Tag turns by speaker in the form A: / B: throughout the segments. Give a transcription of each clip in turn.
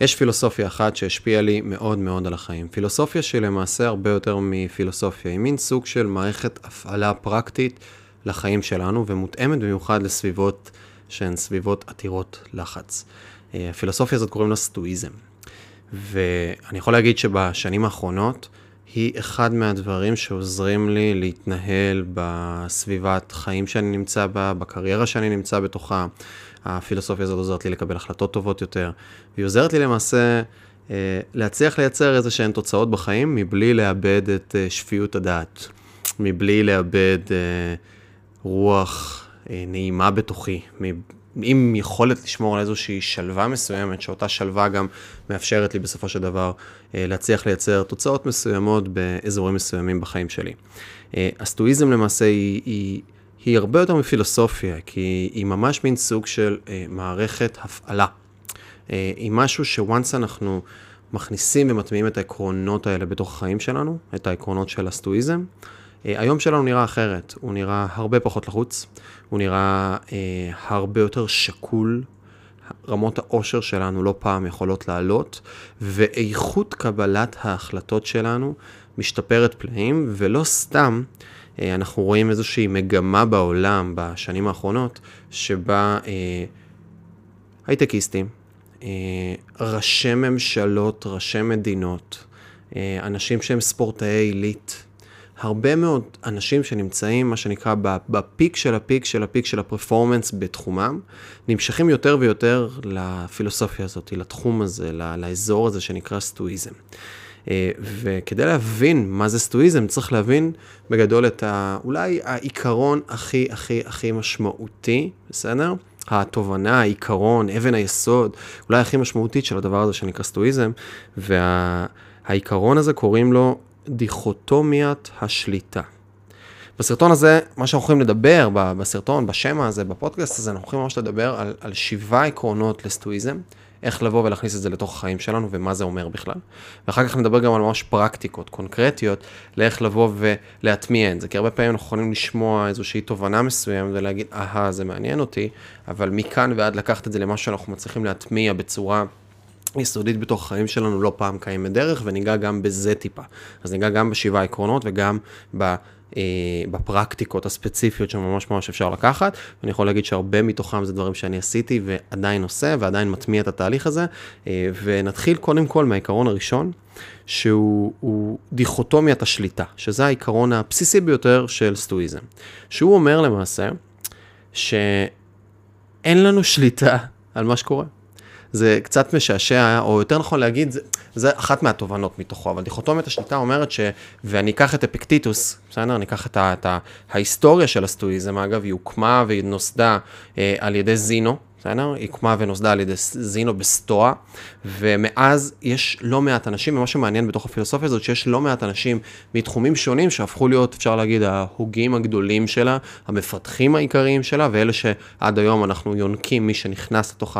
A: יש פילוסופיה אחת שהשפיעה לי מאוד מאוד על החיים. פילוסופיה שהיא למעשה הרבה יותר מפילוסופיה, היא מין סוג של מערכת הפעלה פרקטית לחיים שלנו, ומותאמת במיוחד לסביבות שהן סביבות עתירות לחץ. אה, הפילוסופיה הזאת קוראים לה סטואיזם. ואני יכול להגיד שבשנים האחרונות, היא אחד מהדברים שעוזרים לי להתנהל בסביבת חיים שאני נמצא בה, בקריירה שאני נמצא בתוכה. הפילוסופיה הזאת עוזרת לי לקבל החלטות טובות יותר, והיא עוזרת לי למעשה אה, להצליח לייצר איזה שהן תוצאות בחיים מבלי לאבד את אה, שפיות הדעת, מבלי לאבד אה, רוח נעימה בתוכי, עם יכולת לשמור על איזושהי שלווה מסוימת, שאותה שלווה גם מאפשרת לי בסופו של דבר להצליח לייצר תוצאות מסוימות באזורים מסוימים בחיים שלי. הסטואיזם למעשה היא, היא היא הרבה יותר מפילוסופיה, כי היא ממש מין סוג של אה, מערכת הפעלה. אה, היא משהו שוואנס אנחנו מכניסים ומטמיעים את העקרונות האלה בתוך החיים שלנו, את העקרונות של הסטואיזם. אה, היום שלנו נראה אחרת, הוא נראה הרבה פחות לחוץ, הוא נראה אה, הרבה יותר שקול, רמות העושר שלנו לא פעם יכולות לעלות, ואיכות קבלת ההחלטות שלנו משתפרת פלאים, ולא סתם אנחנו רואים איזושהי מגמה בעולם בשנים האחרונות, שבה אה, הייטקיסטים, אה, ראשי ממשלות, ראשי מדינות, אה, אנשים שהם ספורטאי עילית, הרבה מאוד אנשים שנמצאים, מה שנקרא, בפיק של הפיק של הפיק של הפרפורמנס בתחומם, נמשכים יותר ויותר לפילוסופיה הזאת, לתחום הזה, לאזור הזה שנקרא סטואיזם. אה, וכדי להבין מה זה סטואיזם, צריך להבין בגדול את ה... אולי העיקרון הכי הכי הכי משמעותי, בסדר? התובנה, העיקרון, אבן היסוד, אולי הכי משמעותית של הדבר הזה שנקרא סטואיזם, והעיקרון וה... הזה קוראים לו דיכוטומיית השליטה. בסרטון הזה, מה שאנחנו הולכים לדבר, בסרטון, בשם הזה, בפודקאסט הזה, אנחנו הולכים ממש לדבר על, על שבעה עקרונות לסטואיזם, איך לבוא ולהכניס את זה לתוך החיים שלנו ומה זה אומר בכלל. ואחר כך נדבר גם על ממש פרקטיקות קונקרטיות לאיך לבוא ולהטמיע את זה, כי הרבה פעמים אנחנו יכולים לשמוע איזושהי תובנה מסוימת ולהגיד, אהה, זה מעניין אותי, אבל מכאן ועד לקחת את זה למשהו שאנחנו מצליחים להטמיע בצורה... יסודית בתוך החיים שלנו לא פעם קיימת דרך, וניגע גם בזה טיפה. אז ניגע גם בשבעה עקרונות וגם ב... אה, בפרקטיקות הספציפיות שממש ממש אפשר לקחת, ואני יכול להגיד שהרבה מתוכם זה דברים שאני עשיתי ועדיין עושה ועדיין מטמיע את התהליך הזה, אה, ונתחיל קודם כל מהעיקרון הראשון, שהוא דיכוטומיית השליטה, שזה העיקרון הבסיסי ביותר של סטואיזם, שהוא אומר למעשה שאין לנו שליטה על מה שקורה. זה קצת משעשע, או יותר נכון להגיד, זה, אחת מהתובנות מתוכו, אבל דיכוטומיית השליטה אומרת ש... ואני אקח את אפיקטיטוס, בסדר? אני אקח את, ה, את ה, ההיסטוריה של הסטואיזם, אגב, היא הוקמה והיא נוסדה אה, על ידי זינו, בסדר? היא הוקמה ונוסדה על ידי זינו בסטואה, ומאז יש לא מעט אנשים, ומה שמעניין בתוך הפילוסופיה הזאת, שיש לא מעט אנשים מתחומים שונים שהפכו להיות, אפשר להגיד, ההוגים הגדולים שלה, המפתחים העיקריים שלה, ואלה שעד היום אנחנו יונקים מי שנכנס לתוך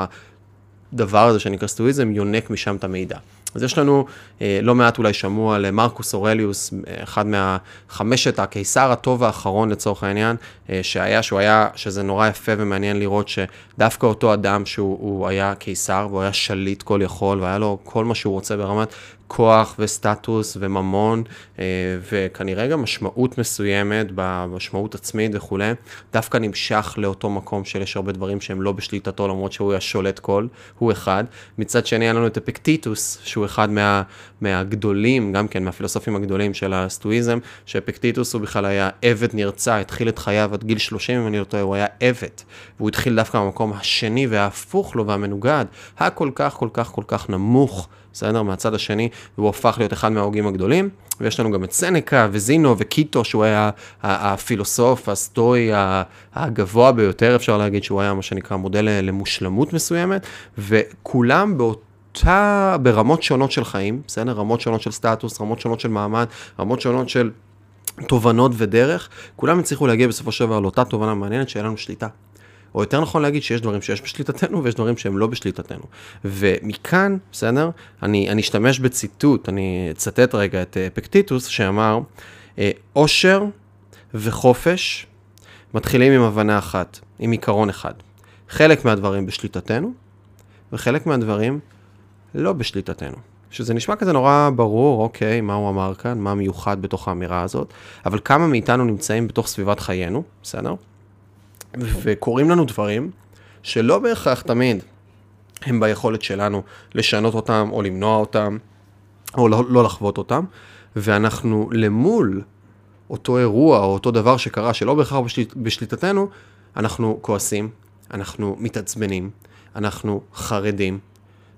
A: הדבר הזה שנקרא סטואיזם, יונק משם את המידע. אז יש לנו אה, לא מעט אולי שמעו על מרקוס אורליוס, אחד מהחמשת, הקיסר הטוב האחרון לצורך העניין, אה, שהיה, שהוא היה, שזה נורא יפה ומעניין לראות שדווקא אותו אדם שהוא היה קיסר והוא היה שליט כל יכול והיה לו כל מה שהוא רוצה ברמת כוח וסטטוס וממון, אה, וכנראה גם משמעות מסוימת, במשמעות עצמית וכולי, דווקא נמשך לאותו מקום של יש הרבה דברים שהם לא בשליטתו, למרות שהוא השולט כל, הוא אחד. מצד שני, היה לנו את אפקטיטוס, שהוא אחד מה, מהגדולים, גם כן מהפילוסופים הגדולים של הסטואיזם, שאפקטיטוס הוא בכלל היה עבד נרצע, התחיל את חייו עד גיל 30, אם אני לא טועה, הוא היה עבד. והוא התחיל דווקא במקום השני וההפוך לו והמנוגד, הכל כך כל כך כל כך נמוך. בסדר? מהצד השני, והוא הפך להיות אחד מההוגים הגדולים. ויש לנו גם את סנקה וזינו וקיטו, שהוא היה הפילוסוף הסטואי הגבוה ביותר, אפשר להגיד שהוא היה מה שנקרא מודל למושלמות מסוימת, וכולם באותה, ברמות שונות של חיים, בסדר? רמות שונות של סטטוס, רמות שונות של מעמד, רמות שונות של... תובנות ודרך, כולם הצליחו להגיע בסופו של דבר לאותה תובנה מעניינת שאין לנו שליטה. או יותר נכון להגיד שיש דברים שיש בשליטתנו ויש דברים שהם לא בשליטתנו. ומכאן, בסדר? אני, אני אשתמש בציטוט, אני אצטט רגע את אפקטיטוס, שאמר, עושר וחופש מתחילים עם הבנה אחת, עם עיקרון אחד. חלק מהדברים בשליטתנו, וחלק מהדברים לא בשליטתנו. שזה נשמע כזה נורא ברור, אוקיי, מה הוא אמר כאן, מה מיוחד בתוך האמירה הזאת, אבל כמה מאיתנו נמצאים בתוך סביבת חיינו, בסדר? וקורים לנו דברים שלא בהכרח תמיד הם ביכולת שלנו לשנות אותם או למנוע אותם או לא, לא לחוות אותם, ואנחנו למול אותו אירוע או אותו דבר שקרה שלא בהכרח בשליט, בשליטתנו, אנחנו כועסים, אנחנו מתעצבנים, אנחנו חרדים.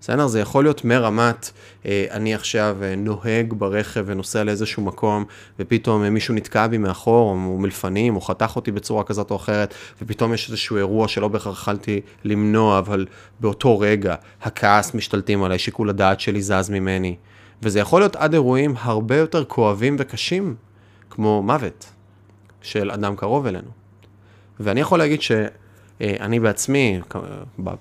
A: בסדר? זה יכול להיות מרמת, אה, אני עכשיו אה, נוהג ברכב ונוסע לאיזשהו מקום, ופתאום אה, מישהו נתקע בי מאחור, או מלפנים, או חתך אותי בצורה כזאת או אחרת, ופתאום יש איזשהו אירוע שלא בהכרח יכלתי למנוע, אבל באותו רגע הכעס משתלטים עליי, שיקול הדעת שלי זז ממני. וזה יכול להיות עד אירועים הרבה יותר כואבים וקשים, כמו מוות של אדם קרוב אלינו. ואני יכול להגיד שאני בעצמי,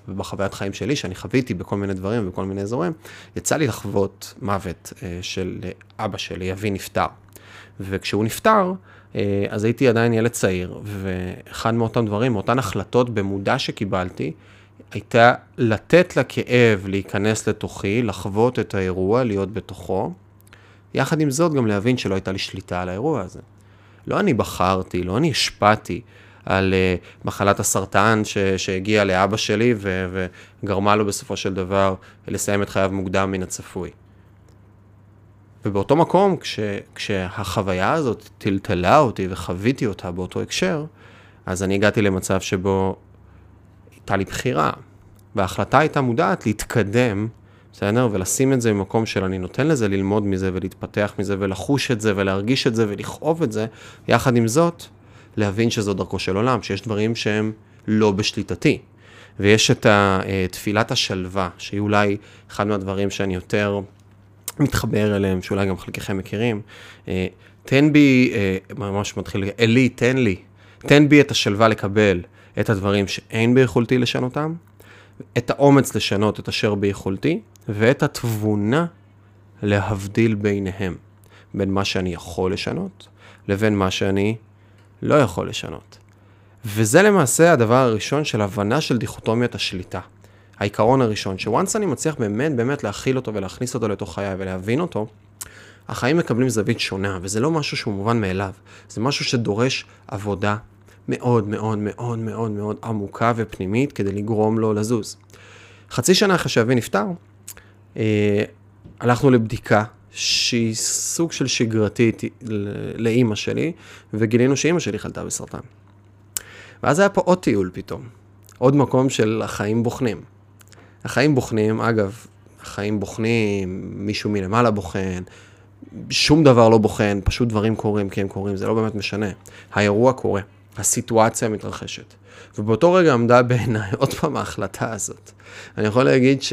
A: בחוויית חיים שלי, שאני חוויתי בכל מיני דברים ובכל מיני אזורים, יצא לי לחוות מוות אה, של אבא שלי, אבי נפטר. וכשהוא נפטר, אה, אז הייתי עדיין ילד צעיר, ואחד מאותם דברים, מאותן החלטות במודע שקיבלתי, הייתה לתת לכאב להיכנס לתוכי, לחוות את האירוע, להיות בתוכו. יחד עם זאת, גם להבין שלא הייתה לי שליטה על האירוע הזה. לא אני בחרתי, לא אני השפעתי על uh, מחלת הסרטן ש, שהגיעה לאבא שלי ו, וגרמה לו בסופו של דבר לסיים את חייו מוקדם מן הצפוי. ובאותו מקום, כש, כשהחוויה הזאת טלטלה אותי וחוויתי אותה באותו הקשר, אז אני הגעתי למצב שבו הייתה לי בחירה, וההחלטה הייתה מודעת להתקדם, בסדר? ולשים את זה במקום של אני נותן לזה ללמוד מזה ולהתפתח מזה ולחוש את זה ולהרגיש את זה ולכאוב את זה, יחד עם זאת, להבין שזו דרכו של עולם, שיש דברים שהם לא בשליטתי. ויש את אה, תפילת השלווה, שהיא אולי אחד מהדברים שאני יותר מתחבר אליהם, שאולי גם חלקכם מכירים. אה, תן בי, אה, ממש מתחיל, אלי, תן לי, תן בי את השלווה לקבל את הדברים שאין ביכולתי לשנותם, את האומץ לשנות את אשר ביכולתי, ואת התבונה להבדיל ביניהם, בין מה שאני יכול לשנות, לבין מה שאני לא יכול לשנות. וזה למעשה הדבר הראשון של הבנה של דיכוטומיית השליטה. העיקרון הראשון, שוואנס אני מצליח באמת באמת להכיל אותו ולהכניס אותו לתוך חיי ולהבין אותו, החיים מקבלים זווית שונה, וזה לא משהו שהוא מובן מאליו, זה משהו שדורש עבודה מאוד מאוד מאוד מאוד מאוד עמוקה ופנימית כדי לגרום לו לזוז. חצי שנה אחרי שאבי נפטר, אה, הלכנו לבדיקה שהיא סוג של שגרתית לאימא שלי, וגילינו שאימא שלי חלתה בסרטן. ואז היה פה עוד טיול פתאום, עוד מקום של החיים בוחנים. החיים בוחנים, אגב, החיים בוחנים, מישהו מלמעלה בוחן, שום דבר לא בוחן, פשוט דברים קורים כי הם קורים, זה לא באמת משנה. האירוע קורה. הסיטואציה מתרחשת. ובאותו רגע עמדה בעיניי עוד פעם ההחלטה הזאת. אני יכול להגיד ש...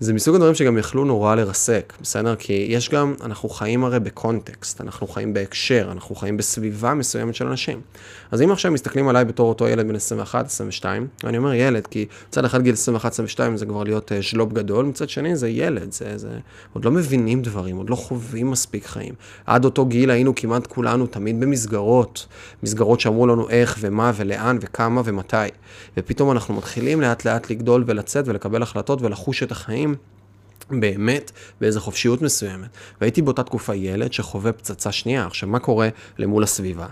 A: זה מסוג הדברים שגם יכלו נורא לרסק, בסדר? כי יש גם, אנחנו חיים הרי בקונטקסט, אנחנו חיים בהקשר, אנחנו חיים בסביבה מסוימת של אנשים. אז אם עכשיו מסתכלים עליי בתור אותו ילד בן 21, 22, ואני אומר ילד, כי מצד אחד גיל 21, 22 זה כבר להיות uh, שלופ גדול, מצד שני זה ילד, זה, זה עוד לא מבינים דברים, עוד לא חווים מספיק חיים. עד אותו גיל היינו כמעט כולנו תמיד במסגרות, מסגרות שאמרו לנו איך ומה ולאן וכמה ומתי. ופתאום אנחנו מתחילים לאט לאט לגדול ולצאת ולקבל החלטות ולחוש את החיים. באמת באיזו חופשיות מסוימת. והייתי באותה תקופה ילד שחווה פצצה שנייה. עכשיו, מה קורה למול הסביבה?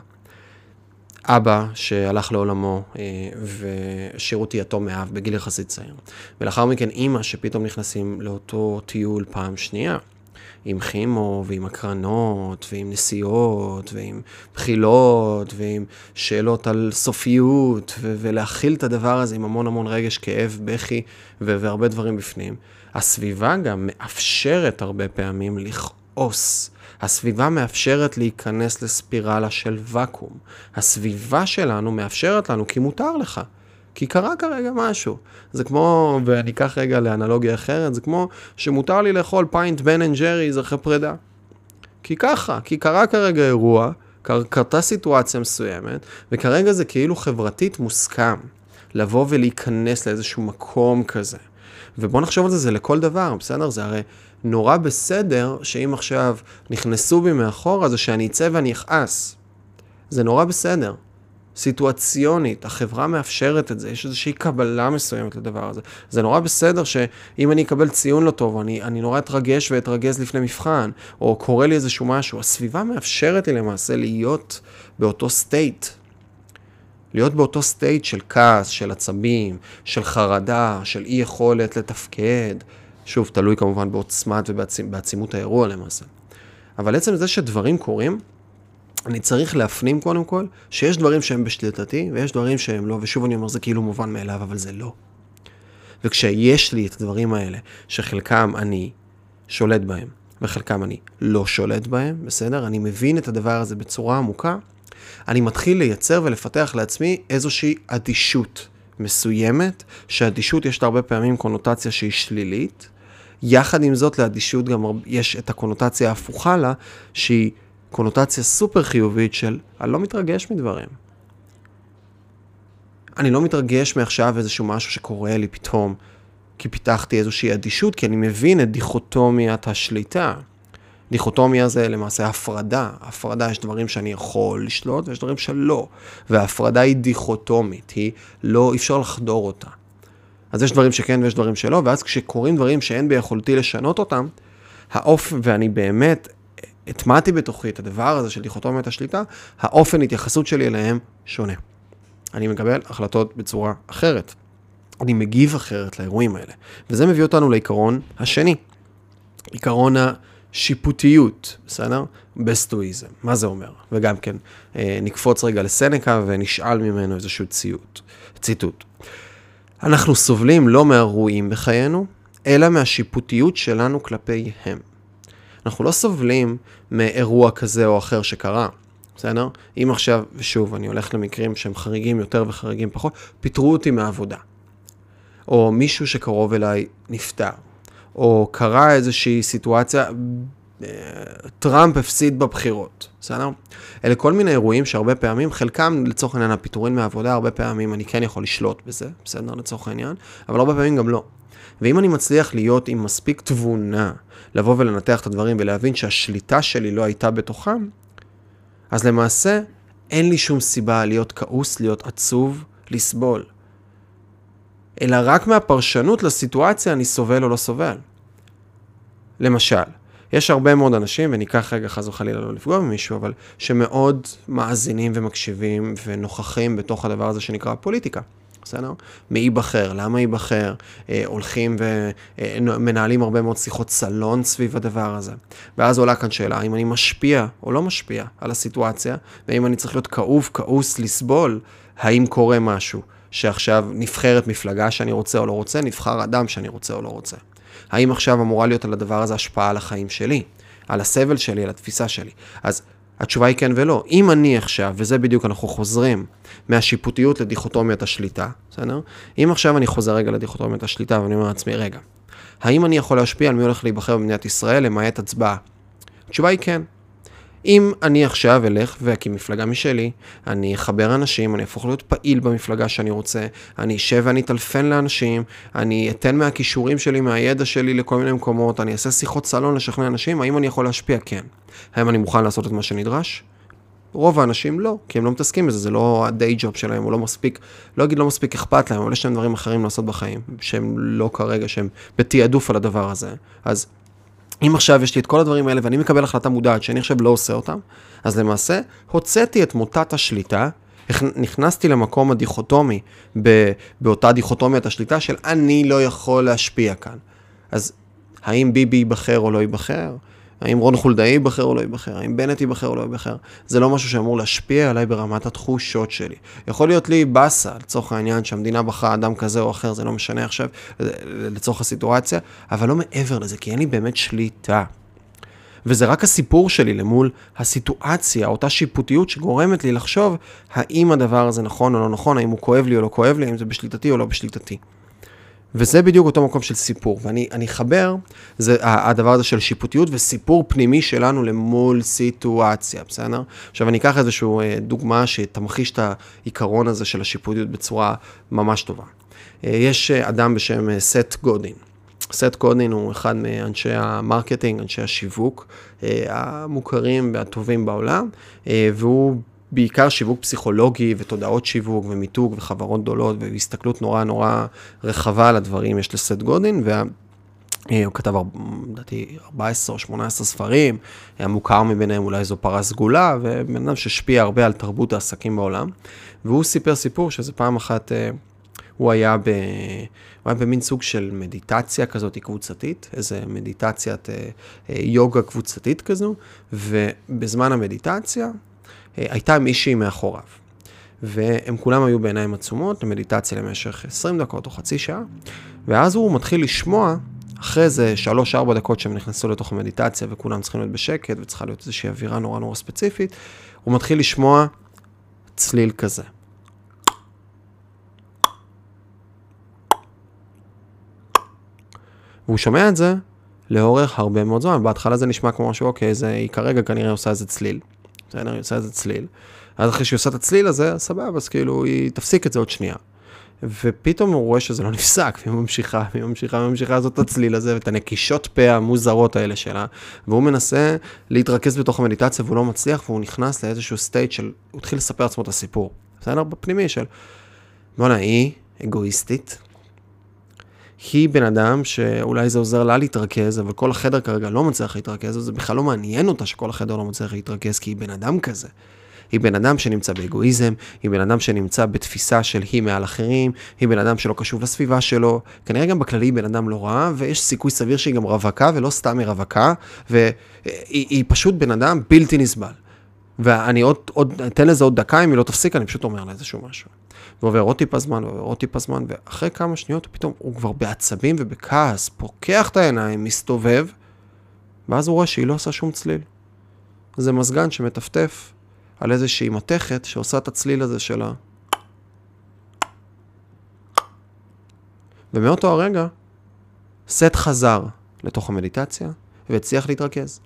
A: אבא שהלך לעולמו אה, והשאיר אותי יתום מאב בגיל יחסית צעיר. ולאחר מכן אימא שפתאום נכנסים לאותו טיול פעם שנייה. עם כימו ועם הקרנות ועם נסיעות ועם בחילות ועם שאלות על סופיות ו- ולהכיל את הדבר הזה עם המון המון רגש, כאב, בכי ו- והרבה דברים בפנים. הסביבה גם מאפשרת הרבה פעמים לכעוס. הסביבה מאפשרת להיכנס לספירלה של ואקום. הסביבה שלנו מאפשרת לנו כי מותר לך. כי קרה כרגע משהו. זה כמו, ואני אקח רגע לאנלוגיה אחרת, זה כמו שמותר לי לאכול pint Ben and Jerry's אחרי פרידה. כי ככה, כי קרה כרגע אירוע, קר, קרתה סיטואציה מסוימת, וכרגע זה כאילו חברתית מוסכם לבוא ולהיכנס לאיזשהו מקום כזה. ובוא נחשוב על זה, זה לכל דבר, בסדר? זה הרי נורא בסדר שאם עכשיו נכנסו בי מאחורה, זה שאני אצא ואני אכעס. זה נורא בסדר. סיטואציונית, החברה מאפשרת את זה, יש איזושהי קבלה מסוימת לדבר הזה. זה נורא בסדר שאם אני אקבל ציון לא טוב, אני, אני נורא אתרגש ואתרגז לפני מבחן, או קורה לי איזשהו משהו, הסביבה מאפשרת לי למעשה להיות באותו state. להיות באותו state של כעס, של עצבים, של חרדה, של אי יכולת לתפקד. שוב, תלוי כמובן בעוצמת ובעצימות האירוע למעשה. אבל עצם זה שדברים קורים, אני צריך להפנים קודם כל שיש דברים שהם בשליטתי ויש דברים שהם לא, ושוב אני אומר, זה כאילו מובן מאליו, אבל זה לא. וכשיש לי את הדברים האלה, שחלקם אני שולט בהם, וחלקם אני לא שולט בהם, בסדר? אני מבין את הדבר הזה בצורה עמוקה, אני מתחיל לייצר ולפתח לעצמי איזושהי אדישות מסוימת, שאדישות יש לה הרבה פעמים קונוטציה שהיא שלילית. יחד עם זאת, לאדישות גם יש את הקונוטציה ההפוכה לה, שהיא קונוטציה סופר חיובית של אני לא מתרגש מדברים. אני לא מתרגש מעכשיו איזשהו משהו שקורה לי פתאום, כי פיתחתי איזושהי אדישות, כי אני מבין את דיכוטומיית השליטה. דיכוטומיה זה למעשה הפרדה. הפרדה, יש דברים שאני יכול לשלוט ויש דברים שלא. וההפרדה היא דיכוטומית, היא לא, אי אפשר לחדור אותה. אז יש דברים שכן ויש דברים שלא, ואז כשקורים דברים שאין ביכולתי לשנות אותם, האופן, ואני באמת הטמעתי בתוכי את הדבר הזה של דיכוטומיית השליטה, האופן התייחסות שלי אליהם שונה. אני מקבל החלטות בצורה אחרת. אני מגיב אחרת לאירועים האלה. וזה מביא אותנו לעיקרון השני. עיקרון השיפוטיות, בסדר? בסטואיזם. מה זה אומר? וגם כן, אה, נקפוץ רגע לסנקה ונשאל ממנו איזשהו ציוט, ציטוט. אנחנו סובלים לא מהרועים בחיינו, אלא מהשיפוטיות שלנו כלפיהם. אנחנו לא סובלים מאירוע כזה או אחר שקרה, בסדר? אם עכשיו, ושוב, אני הולך למקרים שהם חריגים יותר וחריגים פחות, פיטרו אותי מהעבודה. או מישהו שקרוב אליי נפטר. או קרה איזושהי סיטואציה, אה, טראמפ הפסיד בבחירות, בסדר? אלה כל מיני אירועים שהרבה פעמים, חלקם לצורך העניין הפיטורין מהעבודה, הרבה פעמים אני כן יכול לשלוט בזה, בסדר? לצורך העניין, אבל הרבה פעמים גם לא. ואם אני מצליח להיות עם מספיק תבונה, לבוא ולנתח את הדברים ולהבין שהשליטה שלי לא הייתה בתוכם, אז למעשה אין לי שום סיבה להיות כעוס, להיות עצוב, לסבול. אלא רק מהפרשנות לסיטואציה אני סובל או לא סובל. למשל, יש הרבה מאוד אנשים, וניקח רגע חס וחלילה לא לפגוע במישהו, אבל שמאוד מאזינים ומקשיבים ונוכחים בתוך הדבר הזה שנקרא פוליטיקה. בסדר? מי ייבחר, למה ייבחר, אה, הולכים ומנהלים הרבה מאוד שיחות סלון סביב הדבר הזה. ואז עולה כאן שאלה, האם אני משפיע או לא משפיע על הסיטואציה, והאם אני צריך להיות כאוב, כעוס, לסבול, האם קורה משהו, שעכשיו נבחרת מפלגה שאני רוצה או לא רוצה, נבחר אדם שאני רוצה או לא רוצה. האם עכשיו אמורה להיות על הדבר הזה השפעה על החיים שלי, על הסבל שלי, על התפיסה שלי. אז התשובה היא כן ולא. אם אני עכשיו, וזה בדיוק אנחנו חוזרים מהשיפוטיות לדיכוטומיית השליטה, בסדר? אם עכשיו אני חוזר רגע לדיכוטומיית השליטה ואני אומר לעצמי, רגע, האם אני יכול להשפיע על מי הולך להיבחר במדינת ישראל למעט הצבעה? התשובה היא כן. אם אני עכשיו אלך ואקים מפלגה משלי, אני אחבר אנשים, אני אהפוך להיות פעיל במפלגה שאני רוצה, אני אשב ואני אטלפן לאנשים, אני אתן מהכישורים שלי, מהידע שלי לכל מיני מקומות, אני אעשה שיחות סלון לשכנע אנשים, האם אני יכול להשפיע? כן. האם אני מוכן לעשות את מה שנדרש? רוב האנשים לא, כי הם לא מתעסקים בזה, זה לא ה-day job שלהם, הוא לא מספיק, לא אגיד לא מספיק אכפת להם, אבל יש להם דברים אחרים לעשות בחיים, שהם לא כרגע, שהם בתעדוף על הדבר הזה. אז אם עכשיו יש לי את כל הדברים האלה ואני מקבל החלטה מודעת שאני עכשיו לא עושה אותם, אז למעשה הוצאתי את מוטת השליטה, נכנסתי למקום הדיכוטומי, באותה דיכוטומיית השליטה של אני לא יכול להשפיע כאן. אז האם ביבי ייבחר או לא ייבחר? האם רון חולדאי ייבחר או לא ייבחר, האם בנט ייבחר או לא ייבחר, זה לא משהו שאמור להשפיע עליי ברמת התחושות שלי. יכול להיות לי באסה, לצורך העניין, שהמדינה בחרה אדם כזה או אחר, זה לא משנה עכשיו, לצורך הסיטואציה, אבל לא מעבר לזה, כי אין לי באמת שליטה. וזה רק הסיפור שלי למול הסיטואציה, אותה שיפוטיות שגורמת לי לחשוב האם הדבר הזה נכון או לא נכון, האם הוא כואב לי או לא כואב לי, האם זה בשליטתי או לא בשליטתי. וזה בדיוק אותו מקום של סיפור, ואני אחבר, זה הדבר הזה של שיפוטיות וסיפור פנימי שלנו למול סיטואציה, בסדר? עכשיו אני אקח איזושהי אה, דוגמה שתמחיש את העיקרון הזה של השיפוטיות בצורה ממש טובה. אה, יש אה, אדם בשם סט גודין. סט גודין הוא אחד מאנשי ה marketing, אנשי השיווק המוכרים והטובים בעולם, והוא בעיקר שיווק פסיכולוגי ותודעות שיווק ומיתוג וחברות גדולות והסתכלות נורא נורא רחבה על הדברים, יש לסט גודין, וה... הוא כתב, לדעתי, 14 או 18 ספרים, המוכר מביניהם אולי זו פרה סגולה, ובן אדם שהשפיע הרבה על תרבות העסקים בעולם. והוא סיפר סיפור שזה פעם אחת, הוא היה, ב, הוא היה במין סוג של מדיטציה כזאת קבוצתית, איזה מדיטציית יוגה קבוצתית כזו, ובזמן המדיטציה הייתה מישהי מאחוריו. והם כולם היו בעיניים עצומות למדיטציה למשך 20 דקות או חצי שעה, ואז הוא מתחיל לשמוע אחרי איזה 3-4 דקות שהם נכנסו לתוך המדיטציה וכולם צריכים להיות בשקט וצריכה להיות איזושהי אווירה נורא נורא ספציפית, הוא מתחיל לשמוע צליל כזה. והוא שומע את זה לאורך הרבה מאוד זמן, בהתחלה זה נשמע כמו משהו, אוקיי, זה, היא כרגע כנראה עושה איזה צליל. בסדר, היא עושה איזה צליל. אז אחרי שהיא עושה את הצליל הזה, סבבה, אז כאילו היא תפסיק את זה עוד שנייה. ופתאום הוא רואה שזה לא נפסק, והיא ממשיכה, והיא ממשיכה, והיא ממשיכה לעשות את הצליל הזה, ואת הנקישות פה המוזרות האלה שלה, והוא מנסה להתרכז בתוך המדיטציה והוא לא מצליח, והוא נכנס לאיזשהו סטייט של, הוא התחיל לספר לעצמו את הסיפור, בסדר? בפנימי של, בואנה, היא אגואיסטית, היא בן אדם שאולי זה עוזר לה להתרכז, אבל כל החדר כרגע לא מצליח להתרכז, וזה בכלל לא מעניין אותה שכל החדר לא מצליח להתרכז, כי היא בן אדם כזה. היא בן אדם שנמצא באגואיזם, היא בן אדם שנמצא בתפיסה של היא מעל אחרים, היא בן אדם שלא קשוב לסביבה שלו, כנראה גם בכללי היא בן אדם לא רע, ויש סיכוי סביר שהיא גם רווקה, ולא סתם היא רווקה, והיא פשוט בן אדם בלתי נסבל. ואני עוד, עוד, אתן לזה עוד דקה, אם היא לא תפסיק, אני פשוט אומר לה איזשהו משהו. ועובר עוד טיפה זמן, ועובר עוד טיפה זמן, ואחרי כמה שניות פתאום הוא כבר בעצבים ובכעס, פוקח את העיניים, מסתובב, ואז הוא רואה שהיא לא עושה שום צליל. זה מזגן שמטפטף על איזושהי מתכת שעושה את הצליל הזה שלה. ומאותו הרגע, סט חזר לתוך המדיטציה והצליח להתרכז.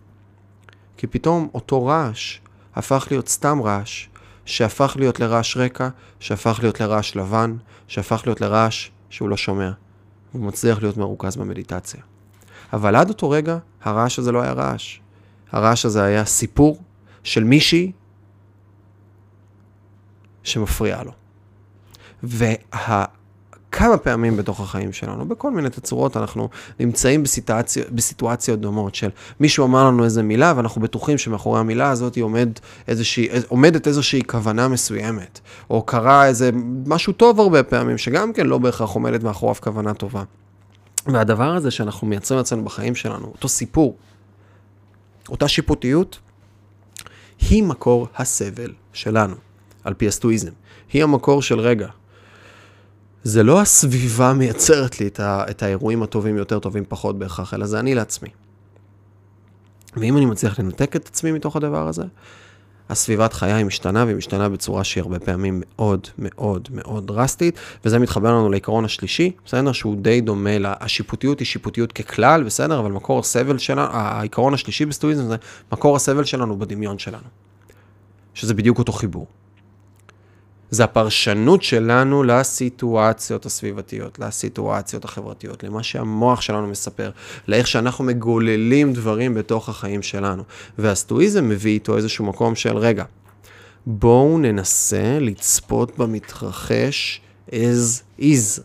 A: כי פתאום אותו רעש הפך להיות סתם רעש, שהפך להיות לרעש רקע, שהפך להיות לרעש לבן, שהפך להיות לרעש שהוא לא שומע. והוא מצליח להיות מרוכז במדיטציה. אבל עד אותו רגע, הרעש הזה לא היה רעש. הרעש הזה היה סיפור של מישהי שמפריעה לו. וכמה פעמים בתוך החיים שלנו, בכל מיני תצורות, אנחנו נמצאים בסיטואציה, בסיטואציות דומות של מישהו אמר לנו איזה מילה, ואנחנו בטוחים שמאחורי המילה הזאת עומד איזושהי, עומדת איזושהי כוונה מסוימת, או קרה איזה משהו טוב הרבה פעמים, שגם כן לא בהכרח עומדת מאחוריו כוונה טובה. והדבר הזה שאנחנו מייצרים אצלנו בחיים שלנו, אותו סיפור, אותה שיפוטיות, היא מקור הסבל שלנו. על פי הסטואיזם. היא המקור של רגע. זה לא הסביבה מייצרת לי את, ה, את האירועים הטובים יותר, טובים פחות בהכרח, אלא זה אני לעצמי. ואם אני מצליח לנתק את עצמי מתוך הדבר הזה, הסביבת חיי משתנה, והיא משתנה בצורה שהיא הרבה פעמים מאוד מאוד מאוד דרסטית, וזה מתחבר לנו לעיקרון השלישי, בסדר? שהוא די דומה, השיפוטיות היא שיפוטיות ככלל, בסדר? אבל מקור הסבל שלנו, העיקרון השלישי בסטואיזם זה מקור הסבל שלנו בדמיון שלנו. שזה בדיוק אותו חיבור. זה הפרשנות שלנו לסיטואציות הסביבתיות, לסיטואציות החברתיות, למה שהמוח שלנו מספר, לאיך שאנחנו מגוללים דברים בתוך החיים שלנו. והסטואיזם מביא איתו איזשהו מקום של, רגע, בואו ננסה לצפות במתרחש as is.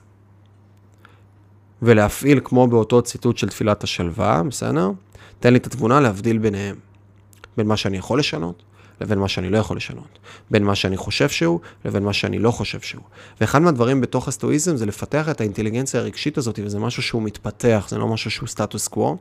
A: ולהפעיל כמו באותו ציטוט של תפילת השלווה, בסדר? תן לי את התבונה להבדיל ביניהם. בין מה שאני יכול לשנות לבין מה שאני לא יכול לשנות. בין מה שאני חושב שהוא, לבין מה שאני לא חושב שהוא. ואחד מהדברים בתוך הסטואיזם זה לפתח את האינטליגנציה הרגשית הזאת, וזה משהו שהוא מתפתח, זה לא משהו שהוא סטטוס קוו.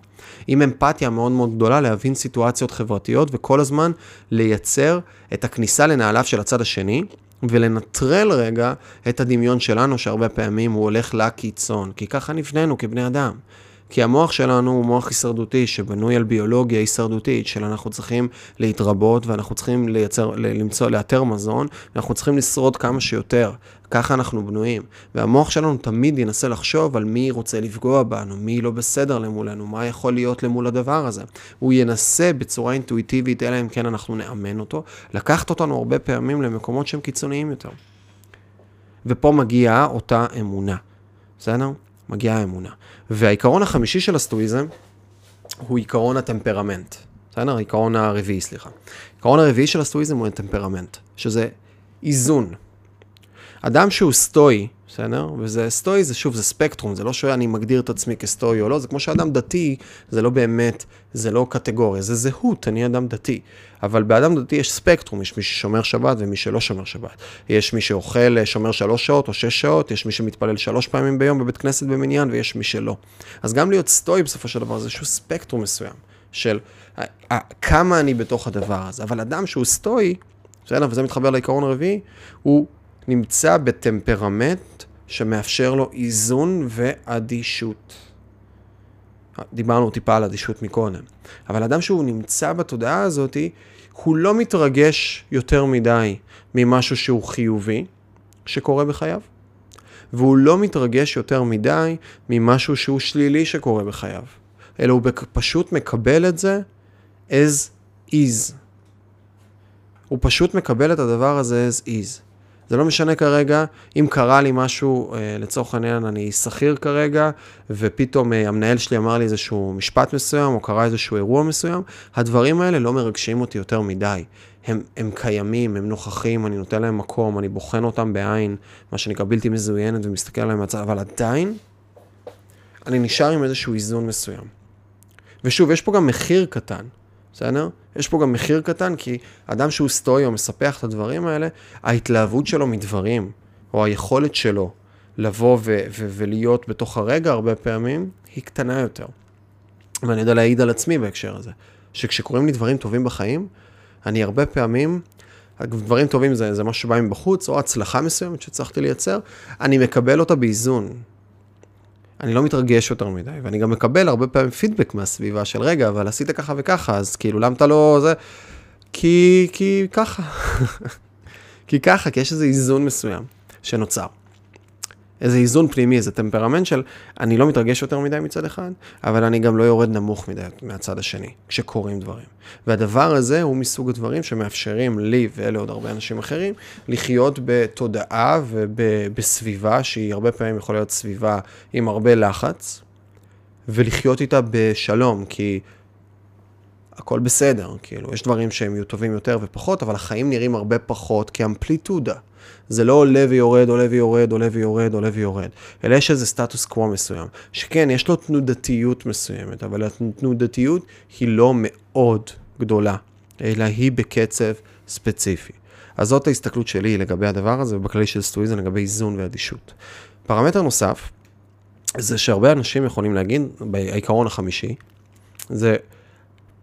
A: עם אמפתיה מאוד מאוד גדולה להבין סיטואציות חברתיות, וכל הזמן לייצר את הכניסה לנעליו של הצד השני, ולנטרל רגע את הדמיון שלנו, שהרבה פעמים הוא הולך לקיצון, כי ככה נבננו כבני אדם. כי המוח שלנו הוא מוח הישרדותי שבנוי על ביולוגיה הישרדותית של אנחנו צריכים להתרבות ואנחנו צריכים לייצר, למצוא, לאתר מזון, ואנחנו צריכים לשרוד כמה שיותר. ככה אנחנו בנויים. והמוח שלנו תמיד ינסה לחשוב על מי רוצה לפגוע בנו, מי לא בסדר למולנו, מה יכול להיות למול הדבר הזה. הוא ינסה בצורה אינטואיטיבית, אלא אם כן אנחנו נאמן אותו, לקחת אותנו הרבה פעמים למקומות שהם קיצוניים יותר. ופה מגיעה אותה אמונה. בסדר? מגיעה האמונה. והעיקרון החמישי של הסטואיזם הוא עיקרון הטמפרמנט. בסדר? העיקרון הרביעי, סליחה. העיקרון הרביעי של הסטואיזם הוא הטמפרמנט. שזה איזון. אדם שהוא סטואי, בסדר? וזה סטואי, זה שוב, זה ספקטרום, זה לא שאני מגדיר את עצמי כסטואי או לא, זה כמו שאדם דתי, זה לא באמת, זה לא קטגוריה, זה זהות, אני אדם דתי. אבל באדם דתי יש ספקטרום, יש מי ששומר שבת ומי שלא שומר שבת. יש מי שאוכל, אה, שומר שלוש שעות או שש שעות, יש מי שמתפלל שלוש פעמים ביום בבית כנסת במניין ויש מי שלא. אז גם להיות סטואי בסופו של דבר זה איזשהו ספקטרום מסוים של אה, אה, כמה אני בתוך הדבר הזה. אבל אדם שהוא סטואי, בסדר, וזה מתחבר לעיקרון הרביעי, הוא נמצא בטמפרמנט שמאפשר לו איזון ואדישות. דיברנו טיפה על אדישות מקודם. אבל אדם שהוא נמצא בתודעה הזאת, הוא לא מתרגש יותר מדי ממשהו שהוא חיובי שקורה בחייו, והוא לא מתרגש יותר מדי ממשהו שהוא שלילי שקורה בחייו, אלא הוא פשוט מקבל את זה as is. הוא פשוט מקבל את הדבר הזה as is. זה לא משנה כרגע אם קרה לי משהו, אה, לצורך העניין אני שכיר כרגע, ופתאום אה, המנהל שלי אמר לי איזשהו משפט מסוים, או קרה איזשהו אירוע מסוים, הדברים האלה לא מרגשים אותי יותר מדי. הם, הם קיימים, הם נוכחים, אני נותן להם מקום, אני בוחן אותם בעין, מה שנקרא בלתי מזוינת ומסתכל עליהם מהצד, אבל עדיין אני נשאר עם איזשהו איזון מסוים. ושוב, יש פה גם מחיר קטן. בסדר? יש פה גם מחיר קטן, כי אדם שהוא סטואי או מספח את הדברים האלה, ההתלהבות שלו מדברים, או היכולת שלו לבוא ו- ו- ולהיות בתוך הרגע הרבה פעמים, היא קטנה יותר. ואני יודע להעיד על עצמי בהקשר הזה, שכשקורים לי דברים טובים בחיים, אני הרבה פעמים, דברים טובים זה, זה משהו שבא מבחוץ, או הצלחה מסוימת שהצלחתי לייצר, אני מקבל אותה באיזון. אני לא מתרגש יותר מדי, ואני גם מקבל הרבה פעמים פידבק מהסביבה של רגע, אבל עשית ככה וככה, אז כאילו, למה אתה לא... זה... כי, כי ככה. כי ככה, כי יש איזה איזון מסוים שנוצר. איזה איזון פנימי, איזה טמפרמנט של אני לא מתרגש יותר מדי מצד אחד, אבל אני גם לא יורד נמוך מדי מהצד השני, כשקורים דברים. והדבר הזה הוא מסוג הדברים שמאפשרים לי ולעוד הרבה אנשים אחרים לחיות בתודעה ובסביבה שהיא הרבה פעמים יכולה להיות סביבה עם הרבה לחץ, ולחיות איתה בשלום, כי הכל בסדר, כאילו, יש דברים שהם יהיו טובים יותר ופחות, אבל החיים נראים הרבה פחות כאמפליטודה. זה לא עולה ויורד, עולה ויורד, עולה ויורד, עולה ויורד, אלא יש איזה סטטוס קוו מסוים, שכן, יש לו תנודתיות מסוימת, אבל התנודתיות היא לא מאוד גדולה, אלא היא בקצב ספציפי. אז זאת ההסתכלות שלי לגבי הדבר הזה, ובכללי של סטואיזם לגבי איזון ואדישות. פרמטר נוסף, זה שהרבה אנשים יכולים להגיד, בעיקרון החמישי, זה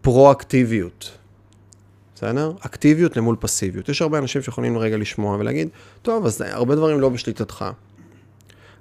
A: פרואקטיביות. בסדר? אקטיביות למול פסיביות. יש הרבה אנשים שיכולים רגע לשמוע ולהגיד, טוב, אז הרבה דברים לא בשליטתך.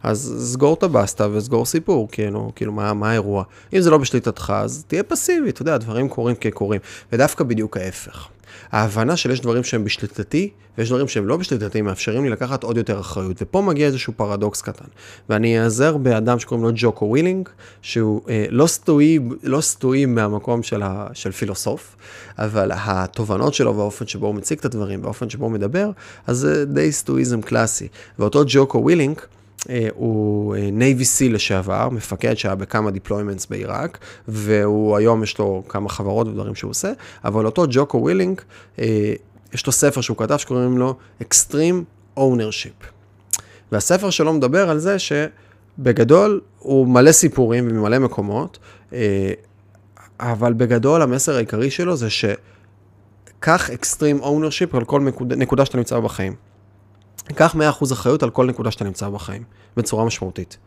A: אז סגור את הבסטה וסגור סיפור, כאילו, כאילו מה, מה האירוע. אם זה לא בשליטתך, אז תהיה פסיבי, אתה יודע, דברים קורים כקורים. ודווקא בדיוק ההפך. ההבנה של יש דברים שהם בשליטתי, ויש דברים שהם לא בשליטתי, מאפשרים לי לקחת עוד יותר אחריות. ופה מגיע איזשהו פרדוקס קטן. ואני אעזר באדם שקוראים לו ג'וקו ווילינק, שהוא אה, לא סטואי, לא סטואי מהמקום של, ה, של פילוסוף, אבל התובנות שלו והאופן שבו הוא מציג את הדברים, והאופן שבו הוא מדבר, אז זה די סטואיזם קלאסי. ואותו ג'וקו ווילינק, הוא Navy אה, SEAL לשעבר, מפקד שהיה בכמה deployments בעיראק, והוא היום יש לו כמה חברות ודברים שהוא עושה, אבל אותו ג'וקו ווילינק, אה, יש לו ספר שהוא כתב שקוראים לו Extreme Ownership. והספר שלו מדבר על זה שבגדול הוא מלא סיפורים וממלא מקומות, אבל בגדול המסר העיקרי שלו זה שקח Extreme Ownership על כל נקודה שאתה נמצא בחיים. קח 100% אחריות על כל נקודה שאתה נמצא בחיים, בצורה משמעותית.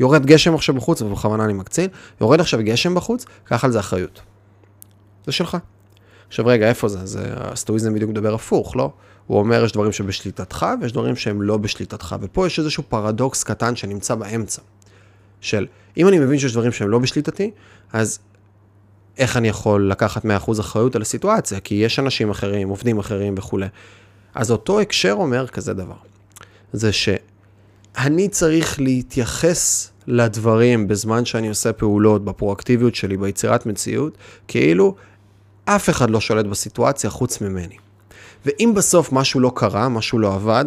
A: יורד גשם עכשיו בחוץ, ובכוונה אני מקצין, יורד עכשיו גשם בחוץ, קח על זה אחריות. זה שלך. עכשיו רגע, איפה זה? זה הסטואיזם בדיוק מדבר הפוך, לא? הוא אומר, יש דברים שבשליטתך, ויש דברים שהם לא בשליטתך. ופה יש איזשהו פרדוקס קטן שנמצא באמצע. של, אם אני מבין שיש דברים שהם לא בשליטתי, אז איך אני יכול לקחת 100% אחריות על הסיטואציה? כי יש אנשים אחרים, עובדים אחרים וכולי. אז אותו הקשר אומר כזה דבר, זה שאני צריך להתייחס לדברים בזמן שאני עושה פעולות, בפרואקטיביות שלי, ביצירת מציאות, כאילו אף אחד לא שולט בסיטואציה חוץ ממני. ואם בסוף משהו לא קרה, משהו לא עבד,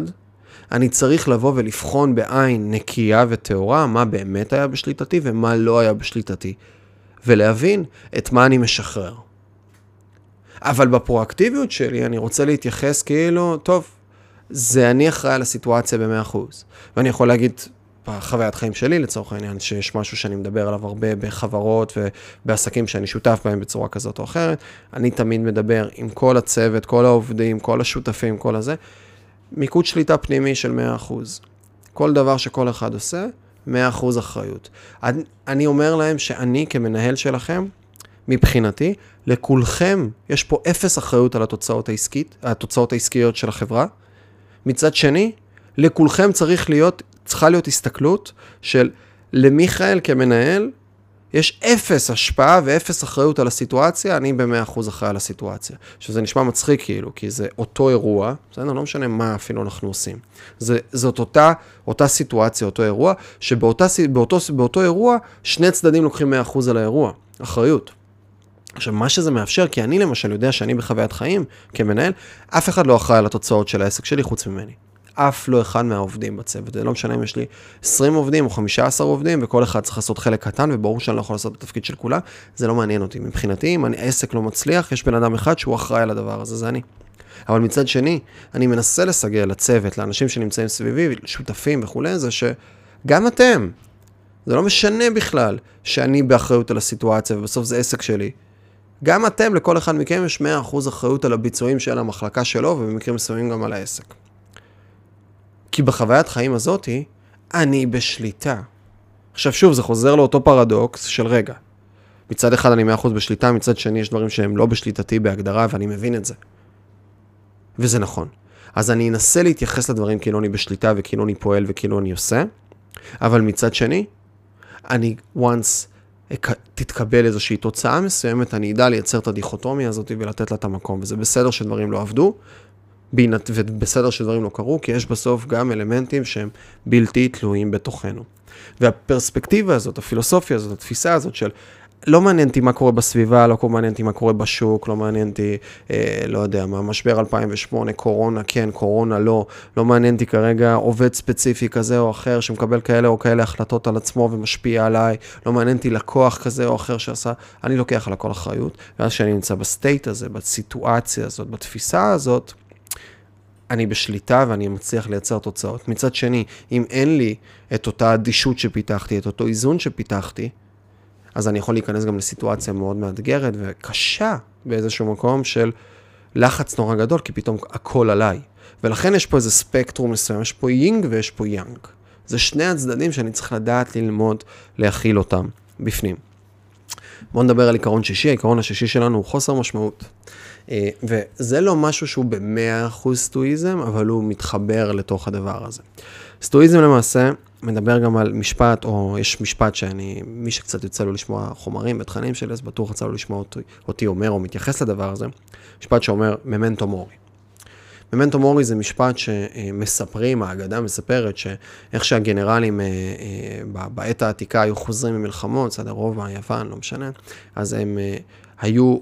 A: אני צריך לבוא ולבחון בעין נקייה וטהורה מה באמת היה בשליטתי ומה לא היה בשליטתי, ולהבין את מה אני משחרר. אבל בפרואקטיביות שלי אני רוצה להתייחס כאילו, טוב, זה אני אחראי על הסיטואציה ב-100%. ואני יכול להגיד, בחוויית חיים שלי לצורך העניין, שיש משהו שאני מדבר עליו הרבה בחברות ובעסקים שאני שותף בהם בצורה כזאת או אחרת, אני תמיד מדבר עם כל הצוות, כל העובדים, כל השותפים, כל הזה, מיקוד שליטה פנימי של 100%. כל דבר שכל אחד עושה, 100% אחריות. אני, אומר להם שאני כמנהל שלכם, מבחינתי, לכולכם יש פה אפס אחריות על התוצאות, העסקית, התוצאות העסקיות של החברה. מצד שני, לכולכם צריך להיות, צריכה להיות הסתכלות של למיכאל כמנהל, יש אפס השפעה ואפס אחריות על הסיטואציה, אני במאה אחוז אחראי על הסיטואציה. שזה נשמע מצחיק כאילו, כי זה אותו אירוע, בסדר? לא משנה מה אפילו אנחנו עושים. זה, זאת אותה, אותה סיטואציה, אותו אירוע, שבאותו אירוע, שני צדדים לוקחים מאה אחוז על האירוע, אחריות. עכשיו, מה שזה מאפשר, כי אני למשל יודע שאני בחוויית חיים כמנהל, אף אחד לא אחראי על התוצאות של העסק שלי חוץ ממני. אף לא אחד מהעובדים בצוות. זה לא משנה אם יש לי 20 עובדים או 15 עובדים, וכל אחד צריך לעשות חלק קטן, וברור שאני לא יכול לעשות בתפקיד של כולם, זה לא מעניין אותי. מבחינתי, אם העסק לא מצליח, יש בן אדם אחד שהוא אחראי על הדבר הזה, זה אני. אבל מצד שני, אני מנסה לסגל לצוות, לאנשים שנמצאים סביבי, שותפים וכולי, זה שגם אתם, זה לא משנה בכלל שאני באחריות על הסיטואציה, ובסוף זה עסק שלי. גם אתם, לכל אחד מכם יש 100% אחריות על הביצועים של המחלקה שלו, ובמקרים מסוימים גם על העסק. כי בחוויית חיים הזאתי, אני בשליטה. עכשיו שוב, זה חוזר לאותו פרדוקס של רגע. מצד אחד אני 100% בשליטה, מצד שני יש דברים שהם לא בשליטתי בהגדרה, ואני מבין את זה. וזה נכון. אז אני אנסה להתייחס לדברים כאילו אני בשליטה וכאילו אני פועל וכאילו אני עושה, אבל מצד שני, אני once תתקבל איזושהי תוצאה מסוימת, אני אדע לייצר את הדיכוטומיה הזאת ולתת לה את המקום. וזה בסדר שדברים לא עבדו, ובסדר שדברים לא קרו, כי יש בסוף גם אלמנטים שהם בלתי תלויים בתוכנו. והפרספקטיבה הזאת, הפילוסופיה הזאת, התפיסה הזאת של לא מעניין אותי מה קורה בסביבה, לא מעניין אותי מה קורה בשוק, לא מעניין אותי, אה, לא יודע מה, משבר 2008, קורונה כן, קורונה לא, לא מעניין אותי כרגע עובד ספציפי כזה או אחר שמקבל כאלה או כאלה החלטות על עצמו ומשפיע עליי, לא מעניין אותי לקוח כזה או אחר שעשה, אני לוקח על הכל אחריות, ואז כשאני נמצא ב state הזה, בסיטואציה הזאת, בתפיסה הזאת, אני בשליטה ואני מצליח לייצר תוצאות. מצד שני, אם אין לי את אותה אדישות שפיתחתי, את אותו איזון שפיתחתי, אז אני יכול להיכנס גם לסיטואציה מאוד מאתגרת וקשה באיזשהו מקום של לחץ נורא גדול, כי פתאום הכל עליי. ולכן יש פה איזה ספקטרום מסוים, יש פה יינג ויש פה יאנג. זה שני הצדדים שאני צריך לדעת ללמוד להכיל אותם בפנים. בואו נדבר על עיקרון שישי, העיקרון השישי שלנו הוא חוסר משמעות. אה, וזה לא משהו שהוא ב-100% סטואיזם, אבל הוא מתחבר לתוך הדבר הזה. סטואיזם למעשה מדבר גם על משפט, או יש משפט שאני, מי שקצת יוצא לו לשמוע חומרים ותכנים שלי, אז בטוח יצא לו לשמוע אותי, אותי אומר או מתייחס לדבר הזה, משפט שאומר ממנטו מורי. ממנטו מורי זה משפט שמספרים, האגדה מספרת שאיך שהגנרלים אה, אה, בעת העתיקה היו חוזרים ממלחמות, בסדר, רובע, יוון, לא משנה, אז הם היו